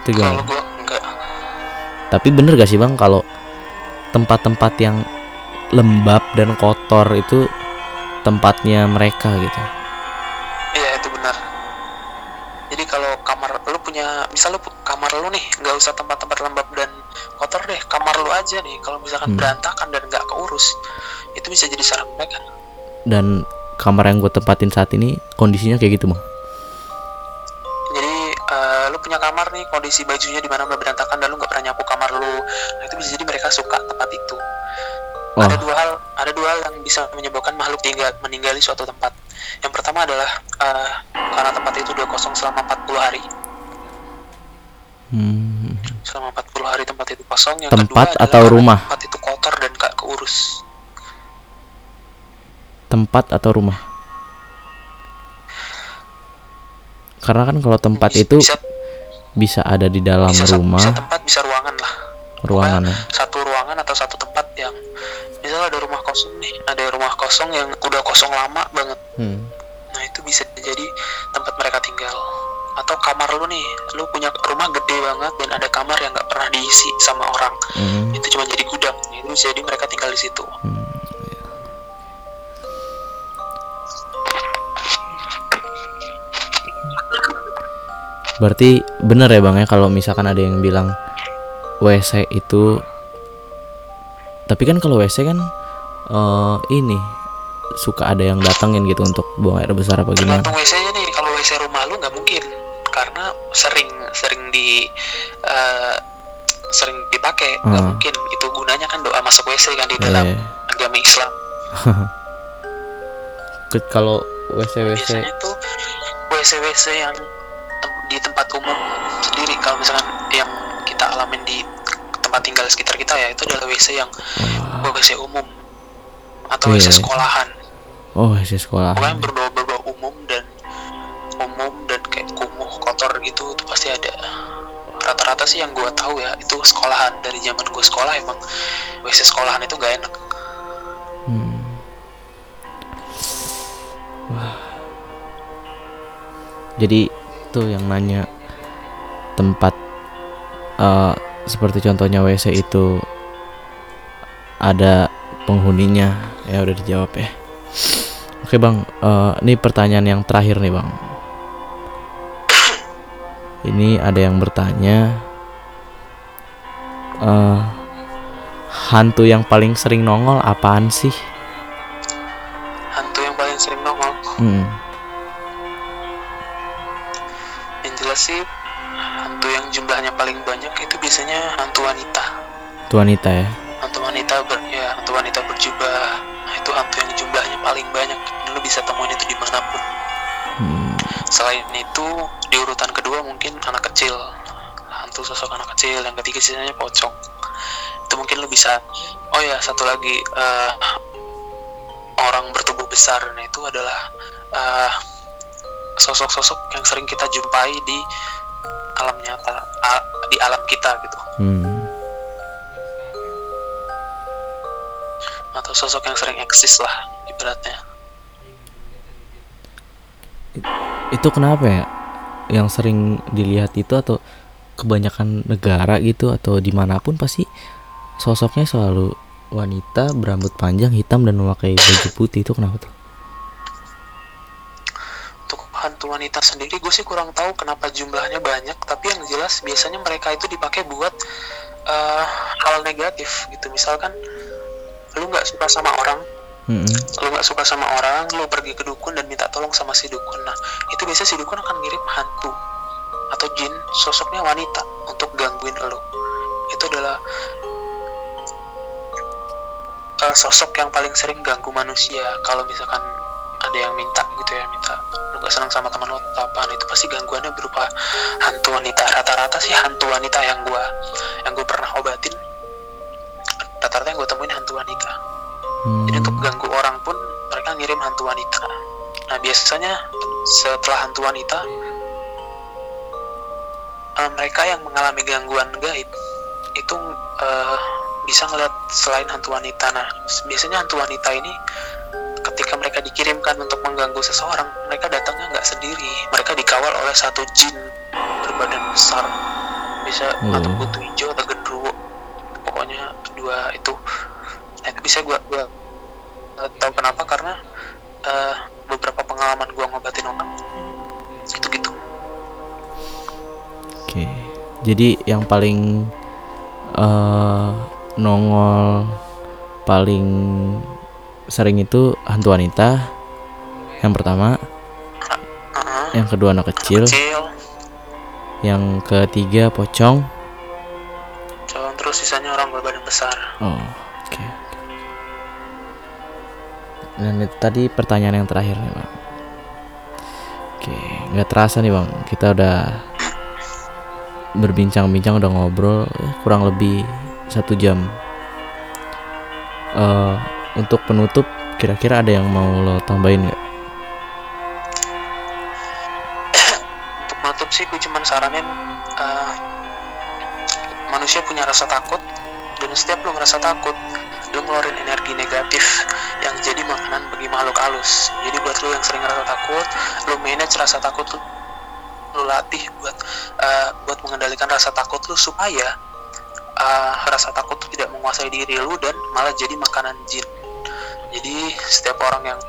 Itu kalau gimana? gua enggak Tapi bener gak sih bang kalau tempat-tempat yang lembab dan kotor itu tempatnya mereka gitu? iya itu benar jadi kalau lu punya misal lu kamar lu nih nggak usah tempat-tempat lembab dan kotor deh kamar lu aja nih kalau misalkan Hmm. berantakan dan nggak keurus itu bisa jadi sarang mereka Dan kamar yang gue tempatin saat ini kondisinya kayak gitu bang. jadi eh, lu punya kamar nih kondisi bajunya di mana berantakan dan lu nggak pernah nyapu kamar lu nah itu bisa jadi mereka suka tempat itu Wah. ada dua hal ada dua hal yang bisa menyebabkan makhluk tinggal meninggali suatu tempat yang pertama adalah eh, karena tempat itu udah kosong selama 40 hari. Selama 40 hari tempat itu kosong yang Tempat kedua atau rumah? tempat itu kotor dan gak keurus tempat atau rumah? Karena kan kalau tempat Bisa- itu bisa, bisa ada di dalam bisa, sa- rumah, bisa tempat bisa ruangan lah ruangan ya. satu ruangan atau satu tempat yang misalnya ada rumah kosong nih ada rumah kosong yang udah kosong lama banget Hmm. Nah itu bisa jadi tempat mereka tinggal Atau kamar lu nih Lu punya rumah gede banget Dan ada kamar yang nggak pernah diisi sama orang Hmm. Itu cuma jadi gudang Itu jadi mereka tinggal di situ Hmm. Berarti bener ya bang ya kalau misalkan ada yang bilang WC itu tapi kan kalau WC kan eh, ini suka ada yang datangin gitu untuk buang air besar apa gimana? Tergantung WC nya nih Kalau WC rumah lu nggak mungkin sering Sering di eh, Sering dipakai nggak Hmm. mungkin Itu gunanya kan doa masuk WC kan di dalam Eh, agama Islam kalau WC WC biasanya tuh WC-WC yang tem- di tempat umum sendiri kalau misalkan yang kita alamin di tempat tinggal sekitar kita ya itu adalah WC yang Wah. WC umum atau Iya, WC iya. sekolahan oh WC sekolah. pokoknya berbau berbau umum dan umum kumuh kotor gitu itu pasti ada rata-rata sih yang gua tahu ya itu sekolahan dari zaman gua sekolah emang WC sekolahan itu gak enak Hmm. Wah. Jadi tuh yang nanya tempat eh, seperti contohnya WC itu ada penghuninya ya udah dijawab ya. Oke bang, eh, ini pertanyaan yang terakhir nih bang. Ini ada yang bertanya, eh hantu yang paling sering nongol apaan sih? hantu yang paling sering nongol Hmm. yang jelas sih hantu yang jumlahnya paling banyak itu biasanya hantu wanita Itu wanita ya. hantu wanita ber ya hantu wanita berjubah nah itu hantu yang jumlahnya paling banyak lu bisa temuin itu di mana pun Hmm. Selain itu di urutan kedua mungkin anak kecil. Hantu sosok anak kecil yang ketiga sisanya pocong. Itu mungkin lu bisa oh ya satu lagi eh, orang bertubuh besar. Nah itu adalah eh, sosok-sosok yang sering kita jumpai di alam nyata a- di alam kita gitu. Hmm. atau sosok yang sering eksis lah ibaratnya itu kenapa ya? Yang sering dilihat itu atau kebanyakan negara gitu atau di mana pun pasti sosoknya selalu wanita berambut panjang hitam dan memakai baju putih. Itu kenapa tuh? Untuk hantu wanita sendiri gue sih kurang tahu kenapa jumlahnya banyak tapi yang jelas biasanya mereka itu dipakai buat eh, hal negatif gitu. Misalkan lu nggak suka sama orang Mm-mm. lu nggak suka sama orang lu pergi ke dukun dan minta tolong sama si dukun. Nah itu biasa si dukun akan ngirim hantu atau jin sosoknya wanita untuk gangguin lu itu adalah eh, sosok yang paling sering ganggu manusia. Kalau misalkan ada yang minta gitu ya minta lu gak senang sama teman lo atau nah, itu pasti gangguannya berupa hantu wanita. Rata-rata sih hantu wanita yang gua yang gue pernah obatin rata-rata yang gue temuin hantu wanita Hmm. jadi untuk ganggu orang pun mereka ngirim hantu wanita. Nah biasanya setelah hantu wanita, eh, mereka yang mengalami gangguan gaib itu eh, bisa ngeliat selain hantu wanita. Nah biasanya hantu wanita ini ketika mereka dikirimkan untuk mengganggu seseorang, mereka datangnya nggak sendiri. Mereka dikawal oleh satu jin berbadan besar, bisa Hmm. atau kutu hijau atau gendruwo. Pokoknya dua itu bisa gua gua uh, tahu kenapa? Karena uh, beberapa pengalaman gua ngobatin orang. Itu gitu Oke, jadi yang paling eh nongol paling sering itu hantu wanita. Yang pertama, yang kedua anak kecil, kecil. Yang ketiga pocong. calon terus sisanya orang berbadan besar. Oh, oke. Dan itu tadi pertanyaan yang terakhir nih bang. Oke, nggak terasa nih bang, kita udah berbincang-bincang, udah ngobrol eh, kurang lebih satu jam. Eh, untuk penutup, kira-kira ada yang mau lo tambahin nggak? untuk menutup sih gue cuman saranin uh, manusia punya rasa takut dan setiap lu ngerasa takut lu ngeluarin energi negatif yang jadi makanan bagi makhluk halus. Jadi buat lu yang sering ngerasa takut lu manage rasa takut lu latih buat uh, buat mengendalikan rasa takut lu supaya uh, rasa takut tidak menguasai diri lu dan malah jadi makanan jin. Jadi setiap orang yang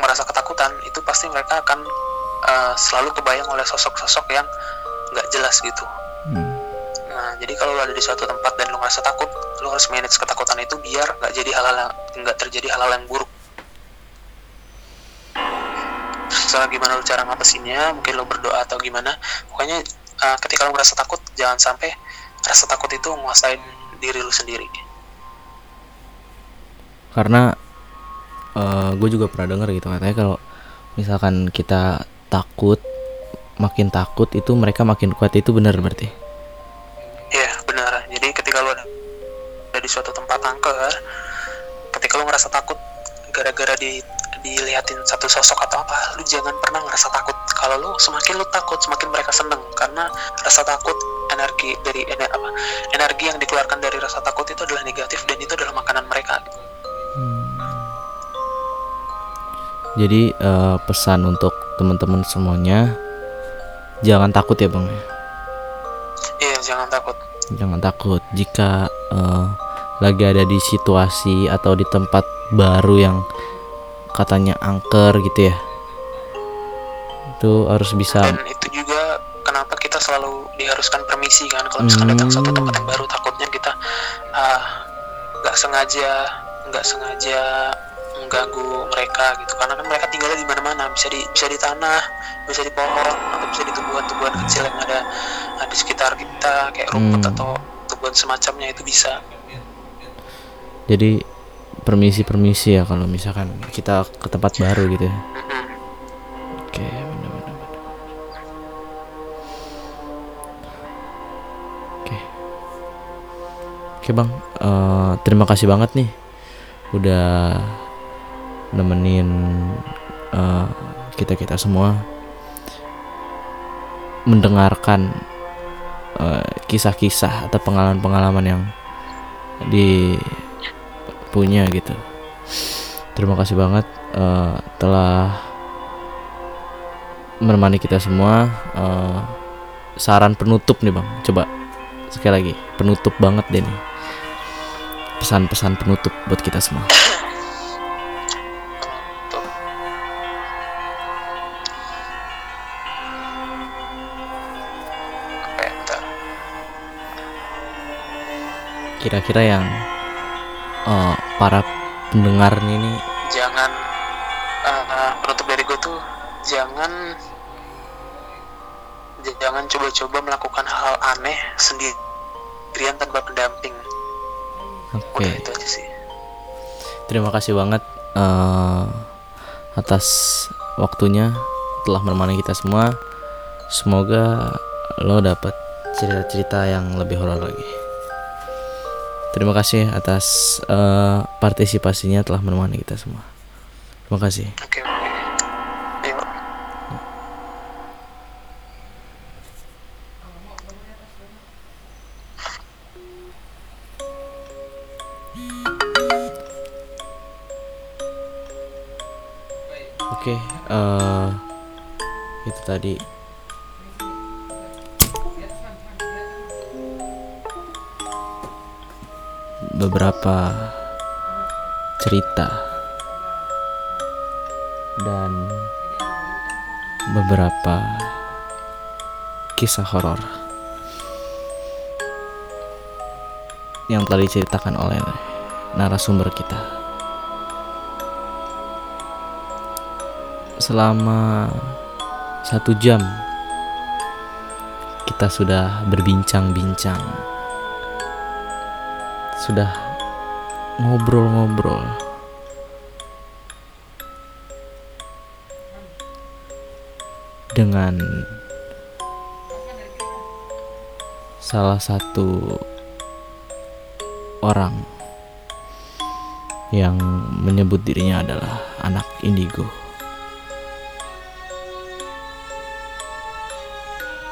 merasa ketakutan itu pasti mereka akan uh, selalu kebayang oleh sosok-sosok yang nggak jelas gitu. Hmm. Nah, jadi kalau lo ada di suatu tempat dan lo ngerasa takut, lo harus manage ketakutan itu biar nggak jadi hal-hal nggak terjadi hal-hal yang buruk. Terserah gimana lo cara ngatasinnya, mungkin lo berdoa atau gimana. Pokoknya uh, ketika lo ngerasa takut, jangan sampai rasa takut itu menguasain diri lo sendiri. Karena gue juga pernah denger gitu katanya kalau misalkan kita takut, makin takut itu mereka makin kuat itu benar berarti. Suatu tempat angker, ketika lo ngerasa takut gara-gara di dilihatin satu sosok atau apa, lu jangan pernah ngerasa takut. Kalau lu semakin lu takut, semakin mereka seneng karena rasa takut energi dari ener- apa energi yang dikeluarkan dari rasa takut itu adalah negatif dan itu adalah makanan mereka. Jadi eh, pesan untuk teman-teman semuanya jangan takut ya bang. ya. Iya, jangan takut. Jangan takut jika eh, lagi ada di situasi atau di tempat baru yang katanya angker gitu ya. Itu harus bisa Dan itu juga kenapa kita selalu diharuskan permisi kan kalau misalkan datang suatu tempat yang baru takutnya kita ah, nggak sengaja nggak sengaja mengganggu mereka gitu karena kan mereka tinggalnya di mana-mana bisa di bisa di tanah bisa di pohon atau bisa di tumbuhan-tumbuhan kecil yang ada ah, di sekitar kita kayak rumput Hmm. atau tumbuhan semacamnya itu bisa jadi permisi-permisi ya kalau misalkan kita ke tempat baru gitu ya. Oke, okay, benar benar. Oke. Oke, Bang. Uh, terima kasih banget nih udah nemenin uh, kita-kita semua mendengarkan uh, kisah-kisah atau pengalaman-pengalaman yang di dipunya gitu. Terima kasih banget uh, telah menemani kita semua. Uh, saran penutup nih bang, coba sekali lagi penutup banget deh nih pesan-pesan penutup buat kita semua kira-kira yang uh, para pendengar ini. Jangan uh, penutup dari gue tuh jangan jangan coba-coba melakukan hal aneh sendirian tanpa pendamping. Oke. Okay. itu aja sih. Terima kasih banget uh, atas waktunya telah menemani kita semua. Semoga lo dapat cerita-cerita yang lebih horor lagi terima kasih atas uh, partisipasinya telah menemani kita semua terima kasih okay. Oke, okay, uh, eh, itu tadi. Beberapa cerita dan beberapa kisah horor yang telah diceritakan oleh narasumber kita. selama satu jam kita sudah berbincang-bincang, sudah ngobrol-ngobrol. Dengan salah satu orang yang menyebut dirinya adalah anak indigo.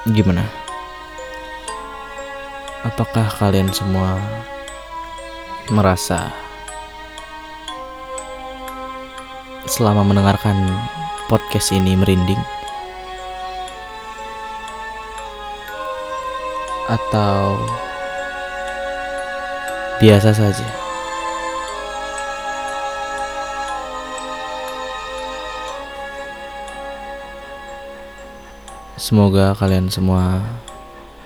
Gimana? Apakah kalian semua merasa selama mendengarkan podcast ini merinding? Atau biasa saja? Semoga kalian semua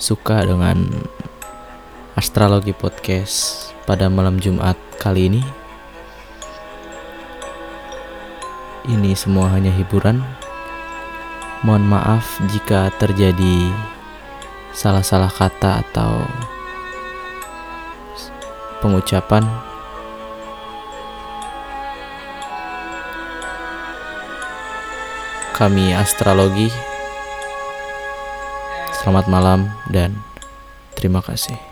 suka dengan astrologi podcast pada malam Jumat kali ini. Ini semua hanya hiburan. Mohon maaf jika terjadi salah-salah kata atau pengucapan. Kami astrologi Selamat malam dan terima kasih.